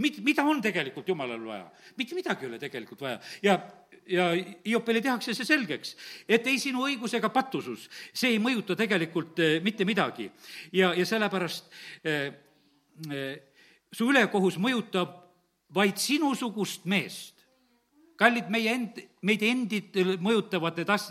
Mid-, mida on tegelikult jumalal vaja? mitte midagi ei ole tegelikult vaja ja ja Hiopile tehakse see selgeks, et ei sinu õigus ega patusus, see ei mõjuta tegelikult eh, mitte midagi. ja, ja sellepärast eh, eh, su ülekohus mõjutab vaid sinusugust meest. kallid, meie end, meid endid mõjutavad need as-,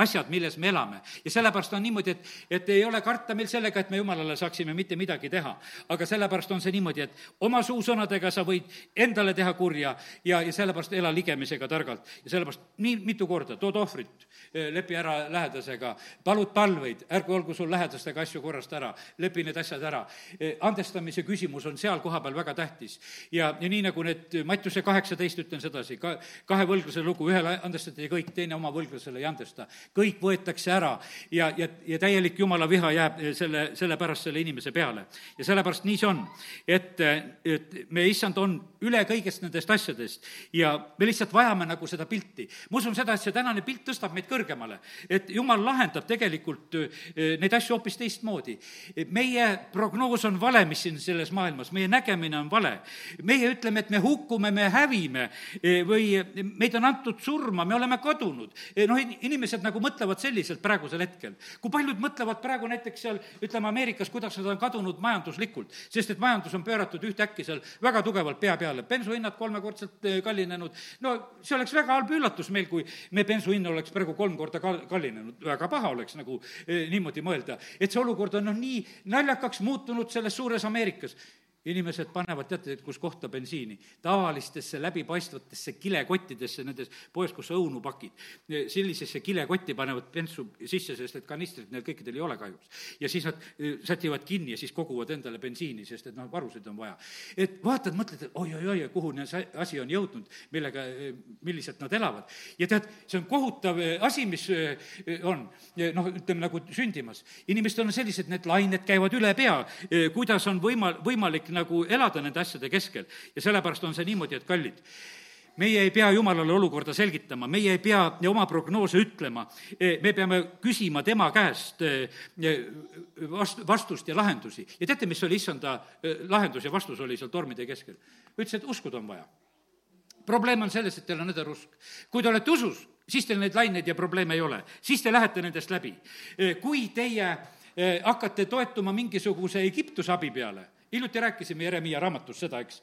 asjad, milles me elame. ja sellepärast on niimoodi, et, et ei ole karta meil sellega, et me jumalale saaksime mitte midagi teha. aga sellepärast on see niimoodi, et oma suusõnadega sa võid endale teha kurja ja, ja sellepärast ela ligemisega targalt. ja sellepärast nii mitu korda tood ohvrit, eh, lepi ära lähedasega, palud palveid, ärgu olgu sul lähedastega asju korrast ära, lepi need asjad ära. Eh, andestamise küsimus on seal kohapeal väga tähtis. ja, ja nii, nagu need Mattiuse kaheksateist, ütlen sedasi, ka kahe võlglase lugu, ühele andestati kõik, teine oma võlglasele ei andesta kõik võetakse ära ja, ja, ja täielik jumala viha jääb selle, sellepärast selle inimese peale. ja sellepärast nii see on, et, et me, issand, on üle kõigest nendest asjadest ja me lihtsalt vajame nagu seda pilti. ma usun seda, et see tänane pilt tõstab meid kõrgemale, et jumal lahendab tegelikult eh, neid asju hoopis teistmoodi. meie prognoos on vale, mis siin selles maailmas, meie nägemine on vale. meie ütleme, et me hukkume, me hävime eh, või meid on antud surma, me oleme kadunud. Eh, noh, inimesed nagu mõtlevad selliselt praegusel hetkel. kui paljud mõtlevad praegu näiteks seal, ütleme Ameerikas, kuidas nad on kadunud majanduslikult, sest et majandus on pööratud ühtäkki seal väga tugevalt pea peale, bensuhinnad kolmekordselt eh, kallinenud, no see oleks väga halb üllatus meil, kui me bensuhind oleks praegu kolm korda kal-, kallinenud, väga paha oleks nagu eh, niimoodi mõelda. et see olukord on noh, nii naljakaks muutunud selles suures Ameerikas inimesed panevad, teate, kus kohta bensiini? tavalistesse läbipaistvatesse kilekottidesse nendes poes, kus õunu pakid. sellisesse kilekotti panevad bensu sisse, sest et kanistrit neil kõikidel ei ole kahjuks. ja siis nad e, sätivad kinni ja siis koguvad endale bensiini, sest et noh, varusid on vaja. et vaatad, mõtled, et oi-oi-oi, kuhu see asi on jõudnud, millega, e, milliselt nad elavad. ja tead, see on kohutav e, asi, mis on, noh, ütleme nagu sündimas. inimestel on sellised, need lained käivad üle pea, kuidas on võima-, võimalik nagu elada nende asjade keskel. ja sellepärast on see niimoodi, et kallid, meie ei pea Jumalale olukorda selgitama, meie ei pea oma prognoose ütlema, e, me peame küsima tema käest e, e, vast-, vastust ja lahendusi. ja teate, mis oli issanda lahendus ja vastus oli seal tormide keskel? ütles, et uskuda on vaja. probleem on selles, et teil on õderusk. kui te olete usus, siis teil neid laineid ja probleeme ei ole, siis te lähete nendest läbi. kui teie hakkate toetuma mingisuguse Egiptuse abi peale hiljuti rääkisime Jeremiah raamatus seda, eks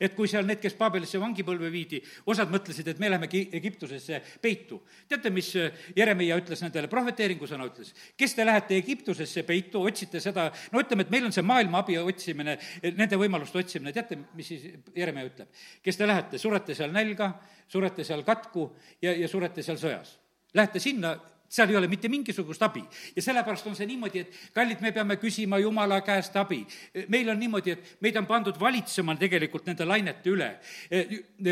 et kui seal need, kes Paabelisse vangipõlve viidi, osad mõtlesid, et me lähemegi Egiptusesse peitu. teate, mis Jeremiah ütles nendele, prohveteeringusõna ütles? kes te lähete Egiptusesse peitu, otsite seda, no ütleme, et meil on see maailma abi otsimine, nende võimaluste otsimine, teate, mis siis Jeremiah ütleb? kes te lähete, surete seal nälga, surete seal katku ja, ja surete seal sõjas. Lähete sinna seal ei ole mitte mingisugust abi. ja sellepärast on see niimoodi, et kallid, me peame küsima Jumala käest abi. meil on niimoodi, et meid on pandud valitsema tegelikult nende lainete üle.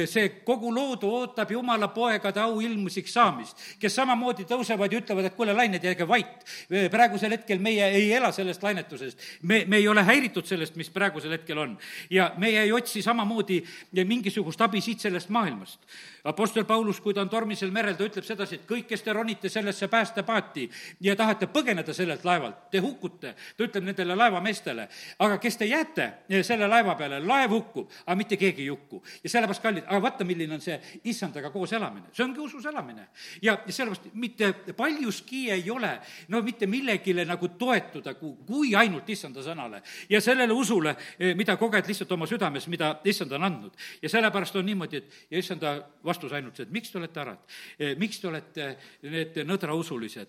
see kogu loodu ootab Jumala poegade auilmusiks saamist, kes samamoodi tõusevad ja ütlevad, et kuule, lained, jääge vait. praegusel hetkel meie ei ela sellest lainetusest. me, me ei ole häiritud sellest, mis praegusel hetkel on. ja meie ei otsi samamoodi mingisugust abi siit sellest maailmast Apostel Paulus, kui ta on tormisel merel, ta ütleb sedasi, et kõik, kes te ronite sellesse päästepaati ja tahate põgeneda sellelt laevalt, te hukkute, ta ütleb nendele laevameestele, aga kes te jääte selle laeva peale, laev hukkub, aga mitte keegi ei hukku. ja sellepärast, kallid, aga vaata, milline on see issandaga koos elamine, see ongi usus elamine. ja sellepärast mitte paljuski ei ole no mitte millegile nagu toetuda, kui ainult issanda sõnale ja sellele usule, mida koged lihtsalt oma südames, mida issand on andnud. ja sellepärast on niimoodi, et ja issanda vastus ainult see, et miks te olete arad, miks te olete need nõdrausulised.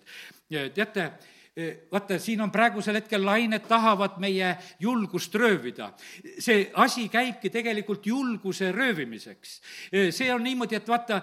teate, vaata, siin on praegusel hetkel lained tahavad meie julgust röövida. see asi käibki tegelikult julguse röövimiseks. see on niimoodi, et vaata,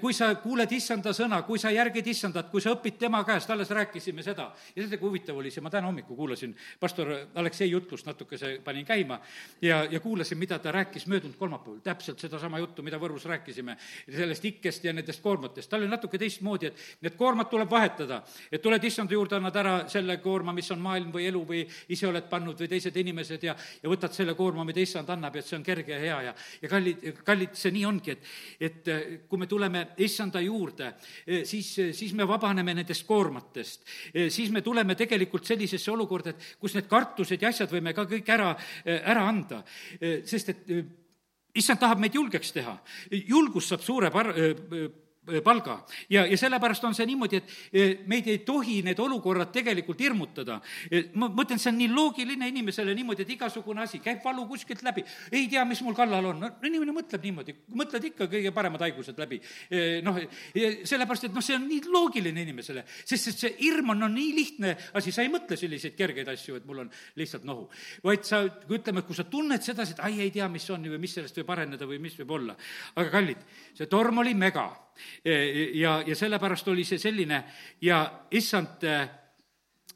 kui sa kuuled issanda sõna, kui sa järgid issandat, kui sa õpid tema käest, alles rääkisime seda. ja teate, kui huvitav oli see, ma täna hommikul kuulasin pastor Aleksei jutlust natukese panin käima ja, ja kuulasin, mida ta rääkis möödunud kolmapäeval, täpselt sedasama juttu, mida Võrus rääkisime, sellest ikkest ja nendest koormatest. tal oli natuke teistmoodi, et need koormad tuleb vahetada, et tuled issanda juurde, annad ära selle koorma, mis on maailm või elu või ise oled pannud või teised inimesed ja, ja võtad selle koorma, mida issand annab et see on kerge ja hea ja, ja kallid, kallid, see nii ongi, et, et eh, kui me tuleme issanda juurde, eh, siis, siis me vabaneme nendest koormatest. Siis me tuleme tegelikult sellisesse olukorda, et kus need kartused ja asjad võime ka kõik ära, ära anda, sest et issand tahab meid julgeks teha. julgus saab suure par-, Äh, palga. ja, ja sellepärast on see niimoodi, et äh, meid ei tohi need olukorrad tegelikult hirmutada. Äh, ma mõtlen, see on nii loogiline inimesele niimoodi, et igasugune asi, käib valu kuskilt läbi, ei tea, mis mul kallal on, no inimene mõtleb niimoodi, mõtled ikka kõige paremad haigused läbi. noh, sellepärast, et noh, see on nii loogiline inimesele, sest et see hirm on no nii lihtne asi, sa ei mõtle selliseid kergeid asju, et mul on lihtsalt nohu. vaid sa, ütleme, kui sa tunned sedasi, et ai, ei tea, mis on või mis sellest võib areneda või mis võib olla. aga kallid, see torm oli mega ja, ja sellepärast oli see selline ja issand,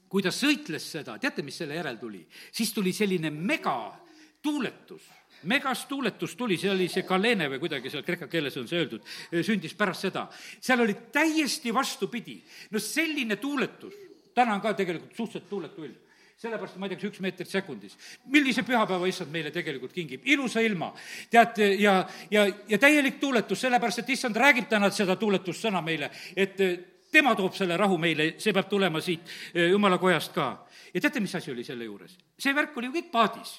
kui ta sõitles seda, teate, mis selle järel tuli? siis tuli selline megatuuletus megastuuletus tuli, see oli see Galene või kuidagi seal kreeka keeles on see öeldud, sündis pärast seda. seal oli täiesti vastupidi. no selline tuuletus, täna on ka tegelikult suhteliselt tuuletu ilm sellepärast ma ei tea, kas üks meetrit sekundis. millise pühapäeva issand meile tegelikult kingib, ilusa ilma. tead, ja, ja, ja täielik tuuletus, sellepärast et issand räägib täna seda tuuletussõna meile, et eh, tema toob selle rahu meile, see peab tulema siit eh, jumala kojast ka. ja teate, mis asi oli selle juures? see värk oli ju kõik paadis.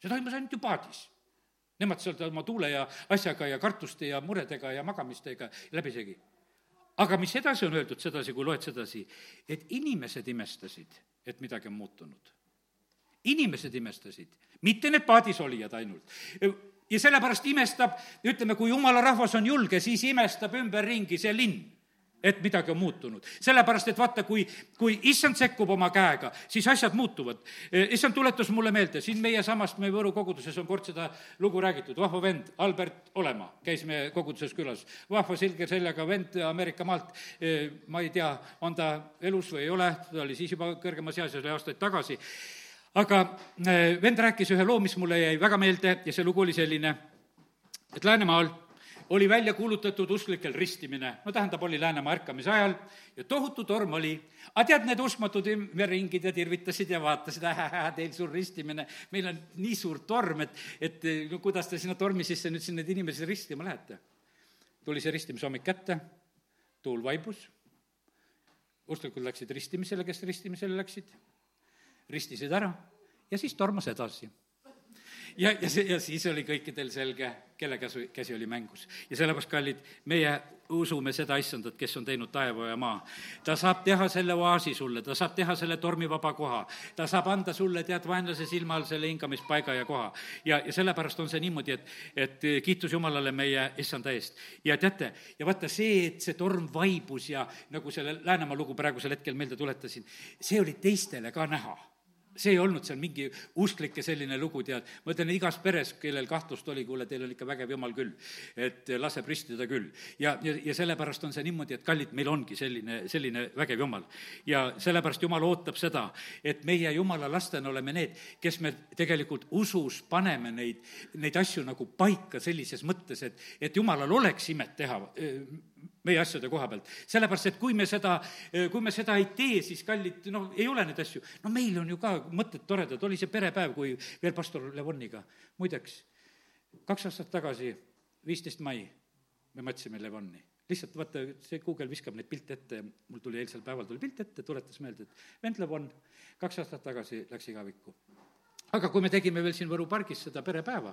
see toimus ainult ju paadis. Nemad seal oma tuule ja asjaga ja kartuste ja muredega ja magamistega läbisegi aga mis edasi on öeldud sedasi, kui loed sedasi, et inimesed imestasid et midagi on muutunud. inimesed imestasid, mitte need paadis olijad ainult ja sellepärast imestab, ütleme, kui jumala rahvas on julge, siis imestab ümberringi see linn et midagi on muutunud. sellepärast, et vaata, kui, kui issand sekkub oma käega, siis asjad muutuvad. E, issand tuletas mulle meelde, siin meie samast, meie Võru koguduses on kord seda lugu räägitud, vahva vend, Albert Olemaa, käis meie koguduses külas. vahva silge seljaga vend Ameerika maalt, e, ma ei tea, on ta elus või ei ole, ta oli siis juba kõrgemas eas ja see oli aastaid tagasi. aga e, vend rääkis ühe loo, mis mulle jäi väga meelde ja see lugu oli selline, et Läänemaal oli välja kuulutatud usklikel ristimine, no tähendab, oli Läänemaa ärkamise ajal ja tohutu torm oli. aga tead, need uskmatud ümberringid ja tirvitasid ja vaatasid, ähähä, teil suur ristimine, meil on nii suur torm, et, et no kuidas te sinna tormi sisse nüüd siin neid inimesi ristima lähete? tuli see ristimishommik kätte, tuul vaibus, usklikud läksid ristimisele, kes ristimisele läksid, ristisid ära. Ja siis tormas edasi ja, ja see, ja siis oli kõikidel selge, kelle käsu, käsi oli mängus. ja sellepärast, kallid, meie usume seda issandat, kes on teinud taeva ja maa. ta saab teha selle oaasi sulle, ta saab teha selle tormivaba koha, ta saab anda sulle, tead, vaenlase silma all selle hingamispaiga ja koha. ja, ja sellepärast on see niimoodi, et, et kiitus Jumalale meie issanda eest. ja teate, ja vaata see, et see torm vaibus ja nagu selle Läänemaa lugu praegusel hetkel meelde tuletasin, see oli teistele ka näha see ei olnud seal mingi usklike selline lugu, tead. ma ütlen, igas peres, kellel kahtlust oli, kuule, teil on ikka vägev jumal küll. et laseb ristida küll. ja, ja, ja sellepärast on see niimoodi, et kallid, meil ongi selline, selline vägev jumal. ja sellepärast jumal ootab seda, et meie jumala lastena oleme need, kes me tegelikult usus paneme neid, neid asju nagu paika sellises mõttes, et, et jumalal oleks imet teha meie asjade koha pealt. sellepärast, et kui me seda, kui me seda ei tee, siis kallid, noh, ei ole neid asju. no meil on ju ka mõtted toredad, oli see perepäev, kui veel pastor Levoniga, muideks, kaks aastat tagasi, viisteist mai, me matsime Levonni lihtsalt vaata, see Google viskab neid pilte ette, mul tuli eilsel päeval tuli pilt ette, tuletas meelde, et vend Levon kaks aastat tagasi läks igavikku. aga kui me tegime veel siin Võru pargis seda perepäeva,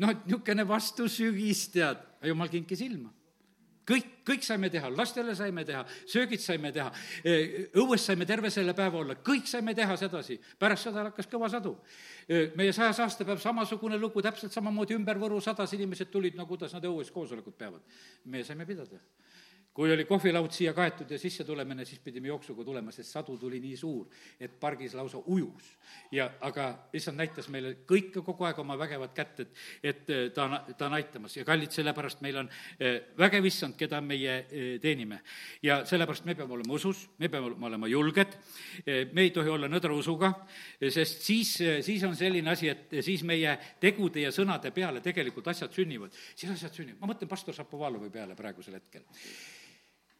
noh, et niisugune vastusügis, tead, jumal kinkis ilma kõik, kõik saime teha, lastele saime teha, söögid saime teha, e, õues saime terve selle päeva olla, kõik saime teha sedasi. pärast seda hakkas kõva sadu. E, meie sajas aastapäev, samasugune lugu, täpselt samamoodi ümber Võru sadas inimesed tulid, no kuidas nad õues koosolekut peavad. meie saime pidada kui oli kohvilaud siia kaetud ja sisse tulemine, siis pidime jooksuga tulema, sest sadu tuli nii suur, et pargis lausa ujus. ja aga issand näitas meile kõike kogu aeg oma vägevat kätt, et, et eh, ta on, ta on aitamas ja kallid, sellepärast meil on eh, vägev issand, keda meie eh, teenime. ja sellepärast me peame olema usus, me peame olema julged, me ei tohi olla nõdra usuga, sest siis, siis on selline asi, et siis meie tegude ja sõnade peale tegelikult asjad sünnivad. siis asjad sünnivad, ma mõtlen pastor Šapovalovi peale praegusel hetkel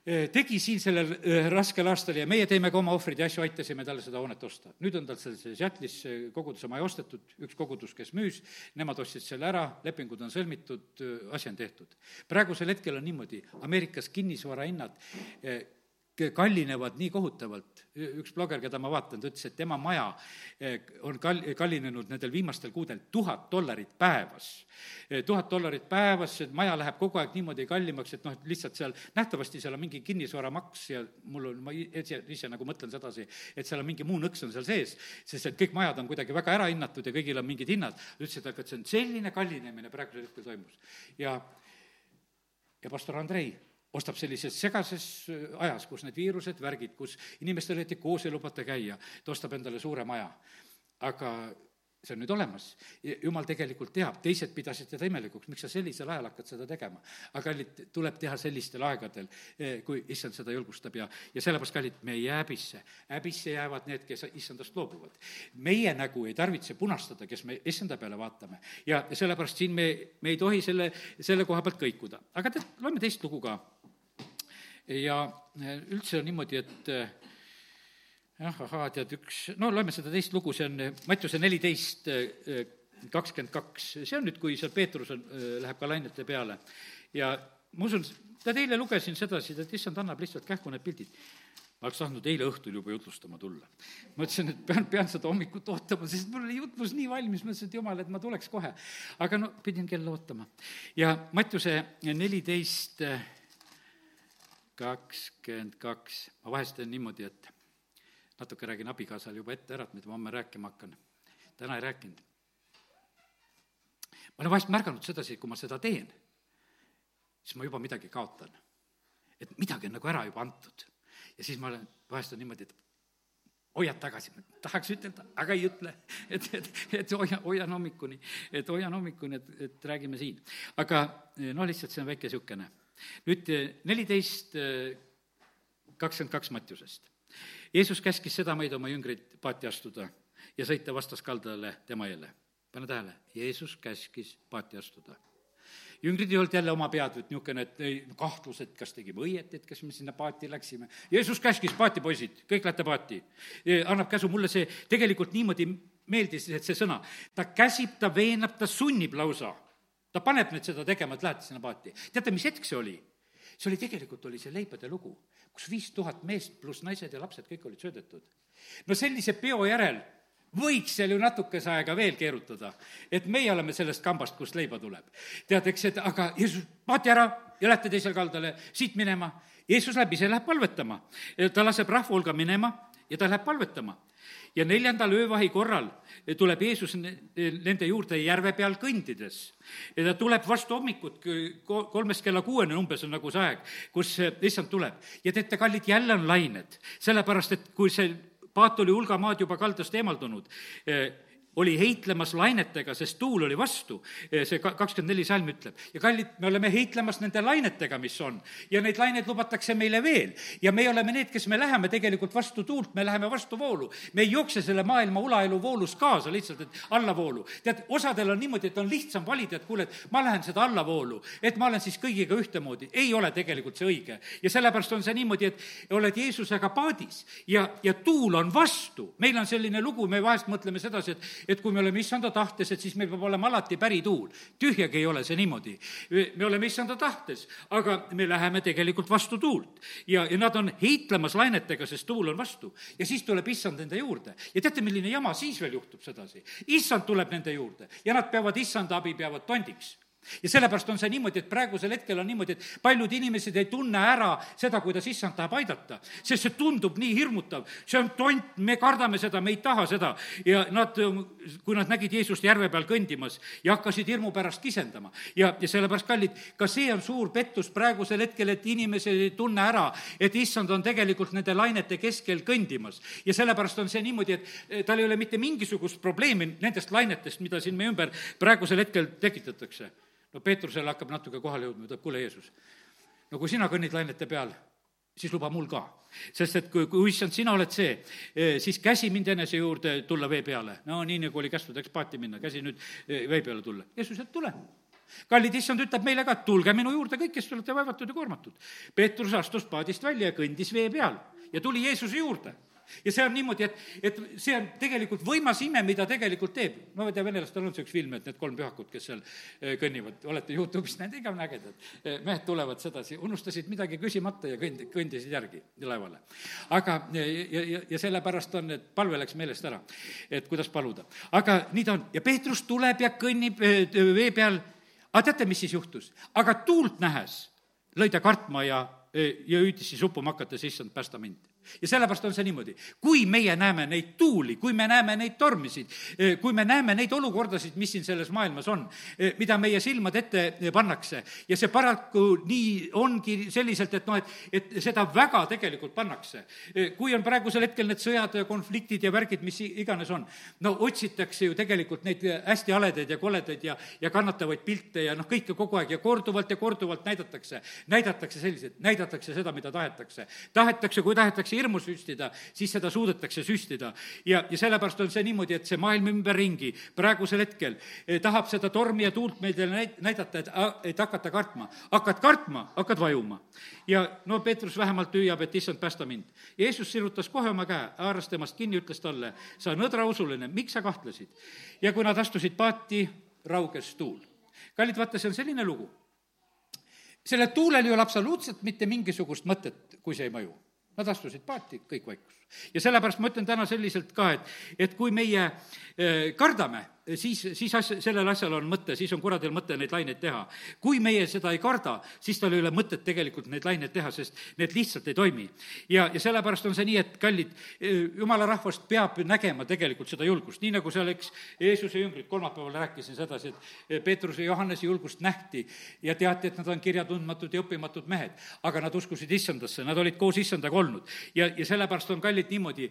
tegi siin sellel raskel aastal ja meie teeme ka oma ohvrid ja asju, aitasime talle seda hoonet osta. nüüd on tal seal Seattle'is koguduse maja ostetud, üks kogudus, kes müüs, nemad ostsid selle ära, lepingud on sõlmitud, asi on tehtud. praegusel hetkel on niimoodi, Ameerikas kinnisvarahinnad kallinevad nii kohutavalt, üks bloger, keda ma vaatan, ta ütles, et tema maja eh, on kal-, kallinenud nendel viimastel kuudel tuhat dollarit päevas. Eh, tuhat dollarit päevas, see maja läheb kogu aeg niimoodi kallimaks, et noh, et lihtsalt seal, nähtavasti seal on mingi kinnisvaramaks ja mul on, ma ise, ise nagu mõtlen sedasi, et seal on mingi muu nõks on seal sees, sest et kõik majad on kuidagi väga ära hinnatud ja kõigil on mingid hinnad. ta ütles, et aga et see on selline kallinemine praegusel hetkel toimus. ja, ja pastor Andrei ostab sellises segases äh, ajas, kus need viirused, värgid, kus inimestel eriti koos ei lubata käia, ta ostab endale suure maja. aga see on nüüd olemas. jumal tegelikult teab, teised pidasid teda imelikuks, miks sa sellisel ajal hakkad seda tegema. aga kallid, tuleb teha sellistel aegadel, eh, kui issand seda julgustab ja, ja sellepärast, kallid, me ei jää häbisse. häbisse jäävad need, kes issandast loobuvad. meie nägu ei tarvitse punastada, kes me issanda peale vaatame. ja sellepärast siin me, me ei tohi selle, selle koha pealt kõikuda. aga tead, loeme teist lugu ka ja eh, üldse on niimoodi, et eh, jah, ahaa, tead, üks, no loeme seda teist lugu, see on eh, Mattiuse neliteist, kakskümmend kaks, see on nüüd, kui seal Peetrus on, läheb ka lainete peale. ja ma usun, tead, eile lugesin sedasi, et issand annab lihtsalt kähku need pildid. ma oleks tahtnud eile õhtul juba jutlustama tulla. mõtlesin, et pean, pean seda hommikut ootama, sest mul oli jutlus nii valmis, mõtlesin, et jumal, et ma tuleks kohe. aga no pidin kella ootama. ja Mattiuse neliteist 14 kakskümmend kaks, ma vahest teen niimoodi, et natuke räägin abikaasale juba ette ära, et mida ma homme rääkima hakkan. täna ei rääkinud. ma olen vahest märganud sedasi, kui ma seda teen, siis ma juba midagi kaotan. et midagi on nagu ära juba antud. ja siis ma olen, vahest on niimoodi, et hoiad tagasi, tahaks ütelda, aga ei ütle, et, et, et hoia, hoian hommikuni, et hoian hommikuni, et, et räägime siin. aga no lihtsalt see on väike niisugune nüüd eh, neliteist eh, kakskümmend kaks Mattiusest. Jeesus käskis sedamaid oma jüngreid paati astuda ja sõita vastaskaldale tema jälle. pane tähele, Jeesus käskis paati astuda jüngrid ei olnud jälle oma pead, et niisugune, et ei, kahtlus, et kas tegime õieti, et kas me sinna paati läksime. Jeesus käskis, paati poisid, kõik lähete paati. annab käsu, mulle see tegelikult niimoodi meeldis, et see sõna, ta käsib, ta veenab, ta sunnib lausa ta paneb nüüd seda tegema, et lähete sinna paati. teate, mis hetk see oli? see oli, tegelikult oli see leibade lugu, kus viis tuhat meest pluss naised ja lapsed kõik olid söödetud. no sellise peo järel võiks seal ju natukese aega veel keerutada, et meie oleme sellest kambast, kust leiba tuleb. tead, eks, et aga Jeesus, paati ära ja lähete teisele kaldale, siit minema. Jeesus läheb ise, läheb palvetama. ta laseb rahva hulga minema ja ta läheb palvetama ja neljandal öövahi korral tuleb Jeesus nende juurde järve peal kõndides. ja ta tuleb vastu hommikut, kolmest kella kuueni umbes on nagu see aeg, kus issand tuleb. ja teate, kallid, jälle on lained, sellepärast et kui see paat oli hulga maad juba kaldast eemaldunud, oli heitlemas lainetega, sest tuul oli vastu, see kakskümmend neli salm ütleb. ja kallid, me oleme heitlemas nende lainetega, mis on. ja neid laineid lubatakse meile veel. ja me oleme need, kes me läheme tegelikult vastu tuult, me läheme vastu voolu. me ei jookse selle maailma ulaelu voolus kaasa lihtsalt, et allavoolu. tead, osadel on niimoodi, et on lihtsam valida, et kuule, et ma lähen seda allavoolu, et ma olen siis kõigiga ühtemoodi. ei ole tegelikult see õige. ja sellepärast on see niimoodi, et oled Jeesusega paadis ja, ja tuul on vastu. meil on selline lugu, me vahest mõtleme sedasi, et et kui me oleme issanda tahtes, et siis meil peab olema alati pärituul. tühjagi ei ole see niimoodi. me oleme issanda tahtes, aga me läheme tegelikult vastu tuult. ja, ja nad on heitlemas lainetega, sest tuul on vastu. ja siis tuleb issand nende juurde. ja teate, milline jama siis veel juhtub sedasi? issand tuleb nende juurde ja nad peavad issanda abi, peavad tondiks ja sellepärast on see niimoodi, et praegusel hetkel on niimoodi, et paljud inimesed ei tunne ära seda, kuidas issand tahab aidata. sest see tundub nii hirmutav, see on tont, me kardame seda, me ei taha seda. ja nad, kui nad nägid Jeesust järve peal kõndimas ja hakkasid hirmu pärast kisendama. ja, ja sellepärast, kallid, ka see on suur pettus praegusel hetkel, et inimesed ei tunne ära, et issand on tegelikult nende lainete keskel kõndimas. ja sellepärast on see niimoodi, et tal ei ole mitte mingisugust probleemi nendest lainetest, mida siin meie ümber praegusel hetkel tekitatakse no Peetrusele hakkab natuke kohale jõudma, ütleb, kuule, Jeesus, no kui sina kõnnid lainete peal, siis luba mul ka. sest et kui, kui issand, sina oled see, eh, siis käsi mind enese juurde tulla vee peale. no nii, nagu oli kästud, eks paati minna, käsi nüüd eh, vee peale tulla. Jeesus ütleb, tule kallid issand ütleb meile ka, et tulge minu juurde kõik, kes te olete vaevatud ja koormatud. Peetrus astus paadist välja ja kõndis vee peal ja tuli Jeesuse juurde ja see on niimoodi, et, et see on tegelikult võimas ime, mida tegelikult teeb. ma ei tea, venelastel on see üks film, et need kolm pühakut, kes seal eh, kõnnivad, olete Youtube'is näinud, igavene ägedad. Eh, mehed tulevad sedasi, unustasid midagi küsimata ja kõnd-, kõndisid järgi laevale. aga, ja, ja, ja sellepärast on, et palve läks meelest ära, et kuidas paluda. aga nii ta on ja Peetrus tuleb ja kõnnib eh, vee peal, aga teate, mis siis juhtus? aga tuult nähes lõi ta kartma ja, ja hüüdis siis uppuma hakates, issand, päästa mind ja sellepärast on see niimoodi, kui meie näeme neid tuuli, kui me näeme neid tormisid, eh, kui me näeme neid olukordasid, mis siin selles maailmas on, eh, mida meie silmad ette eh, pannakse ja see paraku nii ongi selliselt, et noh, et, et seda väga tegelikult pannakse. kui on praegusel hetkel need sõjad ja konfliktid ja värgid, mis iganes on, no otsitakse ju tegelikult neid hästi haledaid ja koledaid ja, ja kannatavaid pilte ja noh, kõike kogu aeg ja korduvalt ja korduvalt näidatakse, näidatakse selliseid, näidatakse seda, mida tahetakse. tahetakse, kui tahetakse hirmu süstida, siis seda suudetakse süstida. ja, ja sellepärast on see niimoodi, et see maailm ümberringi praegusel hetkel eh, tahab seda tormi ja tuult meile näit-, näidata, et, et hakata kartma. hakkad kartma, hakkad vajuma. ja no Peetrus vähemalt hüüab, et issand, päästa mind. Jeesus sirutas kohe oma käe, haaras temast kinni, ütles talle, sa nõdrausuline, miks sa kahtlesid? ja kui nad astusid paati, rauges tuul. kallid, vaata, see on selline lugu sellel tuulel ei ole absoluutselt mitte mingisugust mõtet, kui see ei mõju Nad astusid paati, kõik vaikus. Ja sellepärast ma ütlen täna selliselt ka, et, et kui meie eh, kardame siis, siis asja, sellel asjal on mõte, siis on kuradil mõte neid laineid teha. kui meie seda ei karda, siis tal ei ole mõtet tegelikult neid laineid teha, sest need lihtsalt ei toimi. ja, ja sellepärast on see nii, et kallid, jumala rahvast peab nägema tegelikult seda julgust, nii nagu seal, eks, Jeesuse jüngrid, kolmapäeval rääkisin sedasi, et Peetruse ja Johannese julgust nähti ja teati, et nad on kirjatundmatud ja õppimatud mehed. aga nad uskusid issandasse, nad olid koos issandaga olnud. ja, ja sellepärast on kallid niimoodi,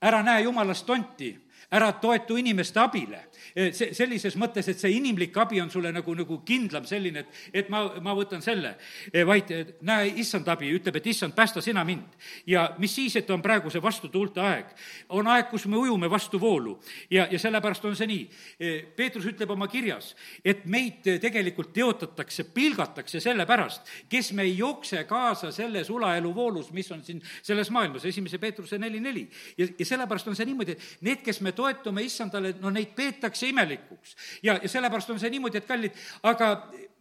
ära näe jumalast tonti ära toetu inimeste abile. Eh, see, sellises mõttes, et see inimlik abi on sulle nagu, nagu kindlam selline, et, et ma, ma võtan selle, eh, vaid näe, issand abi ütleb, et issand, päästa sina mind. ja mis siis, et on praegu see vastutuulte aeg. on aeg, kus me ujume vastu voolu ja, ja sellepärast on see nii. Eh, Peetrus ütleb oma kirjas, et meid tegelikult teotatakse, pilgatakse sellepärast, kes me ei jookse kaasa selles ulaelu voolus, mis on siin selles maailmas, esimese Peetruse neli neli. ja, ja sellepärast on see niimoodi, et need, kes me toetume issandale, no neid peetakse imelikuks. ja, ja sellepärast on see niimoodi, et kallid, aga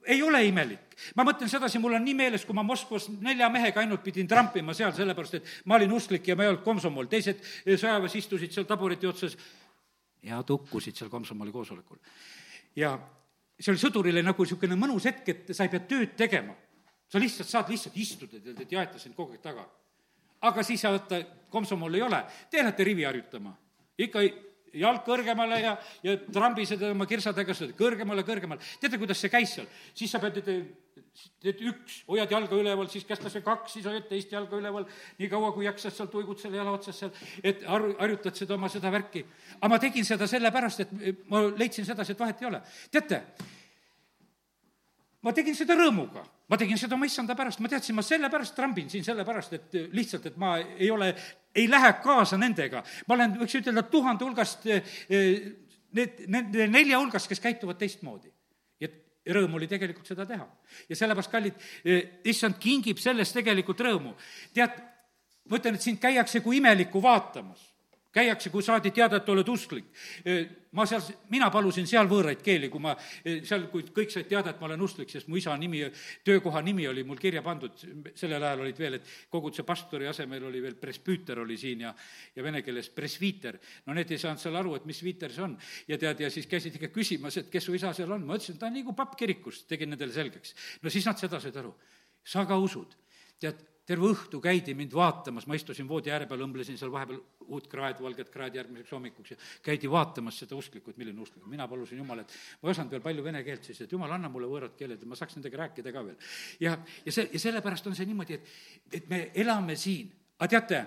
ei ole imelik. ma mõtlen sedasi, mul on nii meeles, kui ma Moskvas nelja mehega ainult pidin trampima seal, sellepärast et ma olin usklik ja ma ei olnud komsomol, teised sõjaväes istusid seal tabureti otsas ja tukkusid seal komsomoli koosolekul. ja see oli sõdurile nagu niisugune mõnus hetk, et sa ei pea tööd tegema. sa lihtsalt saad lihtsalt istuda, tead, et ei aeta sind kogu aeg taga. aga siis sa vaata, komsomol ei ole, te lähete rivi harjutama. ikka jalg kõrgemale ja, ja trambised oma kirsadega kõrgemale, kõrgemale. teate, kuidas see käis seal? siis sa pead, teed üks, hoiad jalga üleval, siis kästakse kaks, siis hoiad teist jalga üleval, nii kaua, kui jaksad seal tuigud selle jala otsas seal, et har-, harjutad seda oma seda värki. aga ma tegin seda sellepärast, et ma leidsin sedasi, et vahet ei ole. teate, ma tegin seda rõõmuga, ma tegin seda oma issanda pärast, ma teadsin, ma sellepärast trambin siin sellepärast, et lihtsalt, et ma ei ole, ei lähe kaasa nendega. ma olen, võiks ütelda, tuhande hulgast, eh, need, nende nelja hulgast, kes käituvad teistmoodi. ja rõõm oli tegelikult seda teha. ja sellepärast, kallid, eh, issand kingib sellest tegelikult rõõmu. tead, ma ütlen, et sind käiakse kui imelikku vaatamas käiakse, kui saadi teada, et oled usklik. ma seal, mina palusin seal võõraid keeli, kui ma seal, kui kõik said teada, et ma olen usklik, sest mu isa nimi, töökoha nimi oli mul kirja pandud, sellel ajal olid veel, et koguduse pastori asemel oli veel presbüüter oli siin ja, ja vene keeles presviiter. no need ei saanud seal aru, et mis viiter see on. ja tead, ja siis käisid ikka küsimas, et kes su isa seal on, ma ütlesin, ta on nagu papp kirikus, tegin nendele selgeks. no siis nad seda said aru. sa ka usud. tead, terve õhtu käidi mind vaatamas, ma istusin voodi ääre peal, õmblesin seal vahepeal uut kraadi, valget kraadi järgmiseks hommikuks ja käidi vaatamas seda usklikku, et milline usklik? Mina palusin Jumala, et ma ei osanud veel palju vene keelt siis, et Jumal, anna mulle võõrad keeled, et ma saaks nendega rääkida ka veel. ja, ja see, ja sellepärast on see niimoodi, et, et me elame siin, aga teate,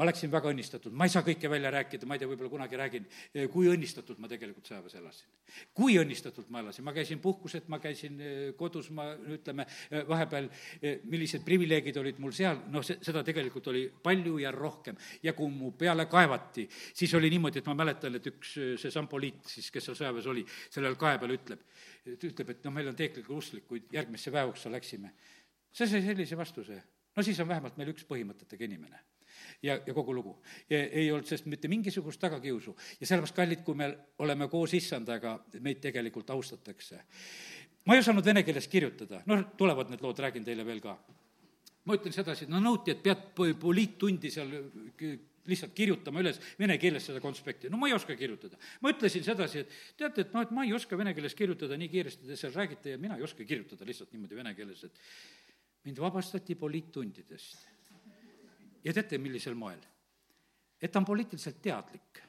ma läksin väga õnnistatud, ma ei saa kõike välja rääkida, ma ei tea, võib-olla kunagi räägin, eh, kui õnnistatult ma tegelikult sõjaväes elasin. kui õnnistatult ma elasin, ma käisin puhkused, ma käisin eh, kodus, ma ütleme, eh, vahepeal millised privileegid olid mul seal, noh, see, seda tegelikult oli palju ja rohkem. ja kui mu peale kaevati, siis oli niimoodi, et ma mäletan, et üks see sampoliit siis, kes seal sõjaväes oli, sellel kae peal ütleb, ütleb, et noh, meil on teekliga usklik, kui järgmisse väeoksa läksime. see sai sellise vastuse, no siis on vähemalt meil üks põhimõtetega inimene ja, ja kogu lugu. ei olnud sellest mitte mingisugust tagakiusu ja sellepärast, kallid, kui me oleme koos issandaga, meid tegelikult austatakse. ma ei osanud vene keeles kirjutada, noh, tulevad need lood, räägin teile veel ka. ma ütlen sedasi, et no nõuti, et pead poliittundi seal lihtsalt kirjutama üles vene keeles seda konspekti, no ma ei oska kirjutada. ma ütlesin sedasi, et teate, et noh, et ma ei oska vene keeles kirjutada nii kiiresti, te seal räägite ja mina ei oska kirjutada lihtsalt niimoodi vene keeles, et mind vabastati poliittundidest ja teate, millisel moel? et ta on poliitiliselt teadlik.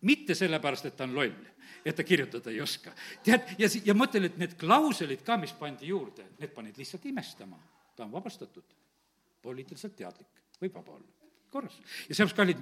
mitte sellepärast, et ta on loll, et ta kirjutada ei oska. tead, ja, ja ma ütlen, et need klauselid ka, mis pandi juurde, need panid lihtsalt imestama. ta on vabastatud, poliitiliselt teadlik, võib vaba olla, korras. ja sellepärast, kallid,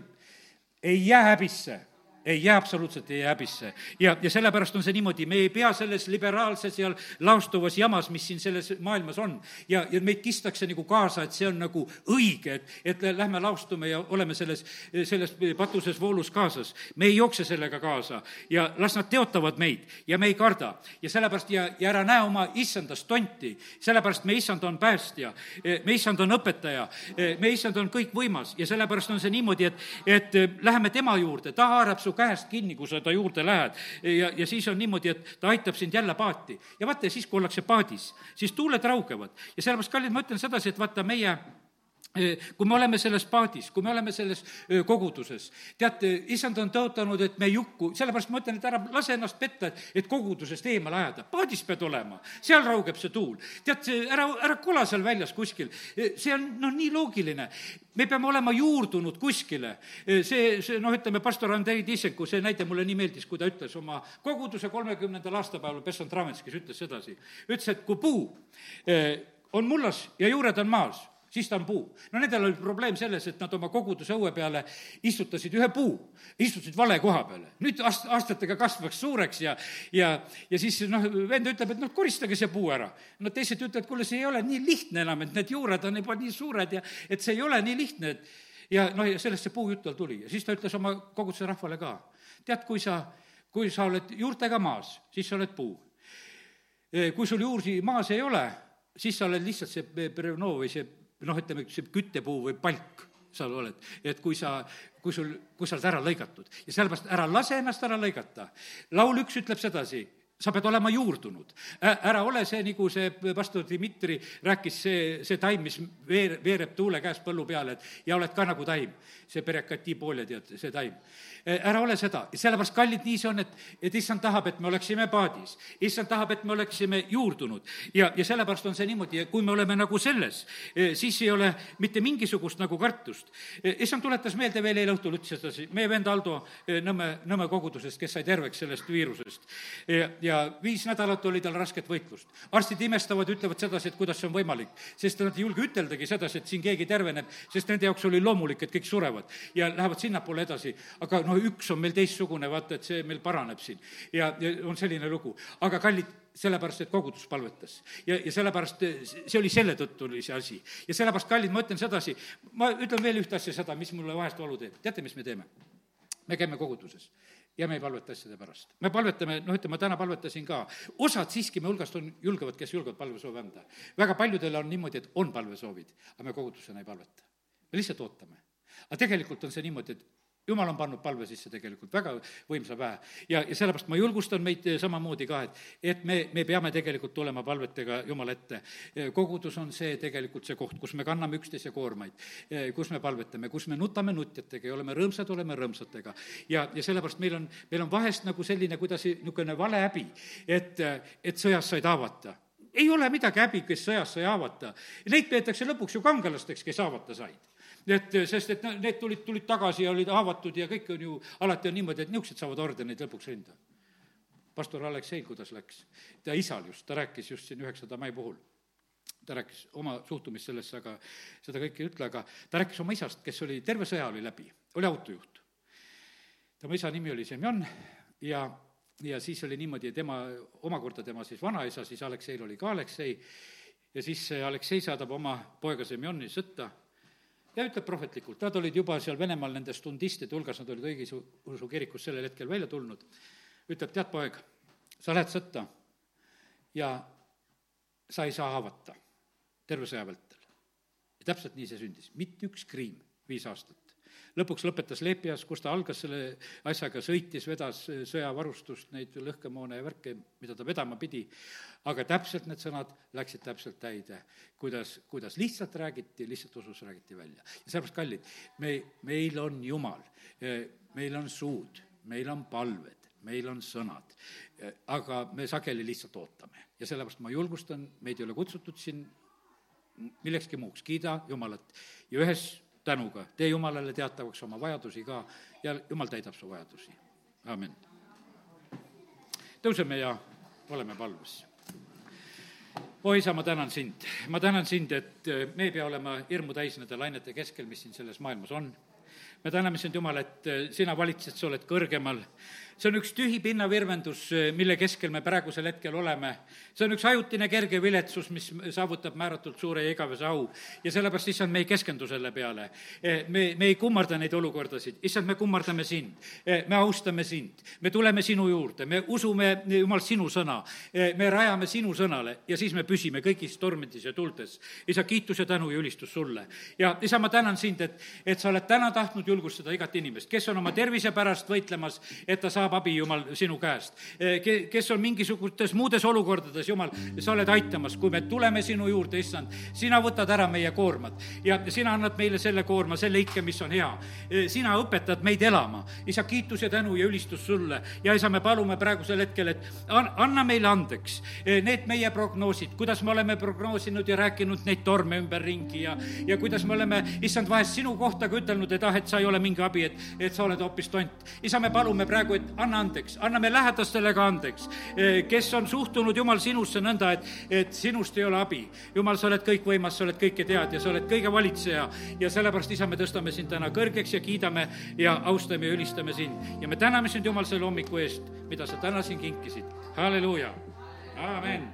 ei jää häbisse ei jää absoluutselt, ei jää häbisse. ja, ja sellepärast on see niimoodi, me ei pea selles liberaalses ja laostuvas jamas, mis siin selles maailmas on. ja, ja meid kistakse nagu kaasa, et see on nagu õige, et, et lähme laostume ja oleme selles, selles patuses voolus kaasas. me ei jookse sellega kaasa ja las nad teotavad meid ja me ei karda. ja sellepärast ja, ja ära näe oma issandast tonti, sellepärast me issand on päästja, me issand on õpetaja, me issand on kõikvõimas ja sellepärast on see niimoodi, et, et läheme tema juurde, ta haarab su käest kinni, kui sa ta juurde lähed. ja, ja siis on niimoodi, et ta aitab sind jälle paati. ja vaata, ja siis, kui ollakse paadis, siis tuuled raugevad. ja sellepärast, kallid, ma ütlen sedasi, et vaata, meie kui me oleme selles paadis, kui me oleme selles koguduses, teate, issand on tõotanud, et me ei hukku, sellepärast ma ütlen, et ära lase ennast petta, et kogudusest eemale ajada, paadis pead olema, seal raugeb see tuul. tead, ära, ära kola seal väljas kuskil, see on noh, nii loogiline. me peame olema juurdunud kuskile. see, see noh, ütleme, pastor Andrei Tissenko, see näide mulle nii meeldis, kui ta ütles oma koguduse kolmekümnendal aastapäeval, Besson Travenskis ütles sedasi, ütles, et kui puu on mullas ja juured on maas siis ta on puu. no nendel oli probleem selles, et nad oma koguduse õue peale istutasid ühe puu, istutasid vale koha peale. nüüd aast-, aastatega kasvaks suureks ja, ja, ja siis noh, vend ütleb, et noh, koristage see puu ära. no teised ütlevad, kuule, see ei ole nii lihtne enam, et need juured on juba nii suured ja et see ei ole nii lihtne, et ja noh, ja sellest see puujutt tal tuli ja siis ta ütles oma koguduse rahvale ka. tead, kui sa, kui sa oled juurtega maas, siis sa oled puu. kui sul juursi maas ei ole, siis sa oled lihtsalt see Brevno või see noh, ütleme, see küttepuu või palk sa oled, et kui sa, kui sul, kui sa oled ära lõigatud ja sellepärast ära lase ennast ära lõigata. laul üks ütleb sedasi, sa pead olema juurdunud. ära ole see, nagu see pastor Dmitri rääkis, see, see taim, mis veer-, veereb tuule käest põllu peale, et ja oled ka nagu taim. see perekati poole, tead, see taim ära ole seda, sellepärast kallid, nii see on, et, et issand tahab, et me oleksime paadis. issand tahab, et me oleksime juurdunud ja, ja sellepärast on see niimoodi, ja kui me oleme nagu selles, eh, siis ei ole mitte mingisugust nagu kartust. Eh, issand tuletas meelde veel eile õhtul, ütles sedasi, meie vend Aldo Nõmme, Nõmme kogudusest, kes sai terveks sellest viirusest. ja, viis nädalat oli tal rasket võitlust. arstid imestavad, ütlevad sedasi, et kuidas see on võimalik, sest nad ei julge üteldagi sedasi, et siin keegi terveneb, sest nende jaoks oli loomulik, et kõik surevad ja lähevad sinnapoole edasi, aga noh, no üks on meil teistsugune, vaata, et see meil paraneb siin. ja, ja on selline lugu. aga kallid, sellepärast, et kogudus palvetas. ja, ja sellepärast, see oli selle tõttu oli see asi. ja sellepärast, kallid, ma ütlen sedasi, ma ütlen veel ühte asja, seda, mis mulle vahest valu teeb. teate, mis me teeme? me käime koguduses ja me ei palveta asjade pärast. me palvetame, noh, ütleme, täna palvetasin ka, osad siiski me hulgast on julgevad, kes julgevad palvesoove anda. väga paljudel on niimoodi, et on palvesoovid, aga me kogudusena ei palveta. me lihtsalt ootame aga tegelikult on see niimoodi, et jumal on pannud palve sisse tegelikult väga võimsa väe ja, ja sellepärast ma julgustan meid samamoodi ka, et, et me, me peame tegelikult tulema palvetega Jumala ette. kogudus on see tegelikult see koht, kus me kanname üksteise koormaid, kus me palvetame, kus me nutame nutjatega ja oleme rõõmsad, oleme rõõmsatega. ja, ja sellepärast meil on, meil on vahest nagu selline, kuidas niisugune valehäbi, et, et sõjas said haavata ei ole midagi häbi, kes sõjas sai haavata. Neid peetakse lõpuks ju kangelasteks, kes haavata said et sest, et need tulid, tulid tagasi ja olid haavatud ja kõik on ju, alati on niimoodi, et niisugused saavad ordeneid lõpuks rinda. pastor Alekseil, kuidas läks? ta isal just, ta rääkis just siin üheksanda mai puhul ta rääkis oma suhtumist sellesse, aga seda kõike ei ütle, aga ta rääkis oma isast, kes oli, terve sõja oli läbi, oli autojuht. tema isa nimi oli Semjon ja, ja siis oli niimoodi, tema, omakorda tema siis vanaisa, siis Alekseil oli ka Aleksei, ja siis Aleksei saadab oma poega Semjoni sõtta ja ütleb prohvetlikult, nad olid juba seal Venemaal nende stundistide hulgas, nad olid õigeusu kirikus sellel hetkel välja tulnud, ütleb, tead, poeg, sa lähed sõtta ja sa ei saa haavata terve sõja vältel. ja täpselt nii see sündis, mitte üks kriim, viis aastat lõpuks lõpetas Leepias, kus ta algas selle asjaga, sõitis, vedas sõjavarustust, neid lõhkemoone ja värke, mida ta vedama pidi, aga täpselt need sõnad läksid täpselt täide, kuidas, kuidas lihtsalt räägiti, lihtsalt usus räägiti välja. ja sellepärast, kallid, me, meil on Jumal, meil on suud, meil on palved, meil on sõnad, aga me sageli lihtsalt ootame. ja sellepärast ma julgustan, meid ei ole kutsutud siin millekski muuks, kiida Jumalat ja ühes tänuga, tee Jumalale teatavaks oma vajadusi ka ja Jumal täidab su vajadusi, amin. tõuseme ja oleme palves. o isa, ma tänan sind, ma tänan sind, et me ei pea olema hirmu täis nende lainete keskel, mis siin selles maailmas on. me täname sind, Jumal, et sina valitsed, sa oled kõrgemal see on üks tühi pinnavirvendus, mille keskel me praegusel hetkel oleme. see on üks ajutine kerge viletsus, mis saavutab määratult suure ja igavese au. ja sellepärast, issand, me ei keskendu selle peale. E, me, me ei kummarda neid olukordasid, issand, me kummardame sind. E, me austame sind, me tuleme sinu juurde, me usume, Jumal, sinu sõna. Me rajame sinu sõnale ja siis me püsime kõigis tormides ja tuldes. isa, kiitus ja tänu ja ülistus sulle. ja isa, ma tänan sind, et, et sa oled täna tahtnud julgustada igat inimest, kes on oma tervise pärast võitlemas, et ta saab saab abi, Jumal, sinu käest. Eh, ke-, kes on mingisugustes muudes olukordades, Jumal, sa oled aitamas, kui me tuleme sinu juurde, issand, sina võtad ära meie koormad ja sina annad meile selle koorma, selle ikke, mis on hea. Eh, sina õpetad meid elama. isa, kiitus ja tänu ja ülistus sulle ja isa, me palume praegusel hetkel, et an-, anna meile andeks eh, need meie prognoosid, kuidas me oleme prognoosinud ja rääkinud neid torme ümberringi ja, ja kuidas me oleme, issand, vahest sinu kohta ka ütelnud, et ah, et sa ei ole mingi abi, et, et sa oled hoopis tont. isa, me palume praegu, et anna andeks, anname lähedastele ka andeks, eh, kes on suhtunud, Jumal, sinusse nõnda, et, et sinust ei ole abi. Jumal, sa oled kõikvõimas, sa oled kõike tead ja sa oled kõige valitseja ja sellepärast, isa, me tõstame sind täna kõrgeks ja kiidame ja austame ja ülistame sind. ja me täname sind, Jumal, selle hommiku eest, mida sa täna siin kinkisid. halleluuja, amen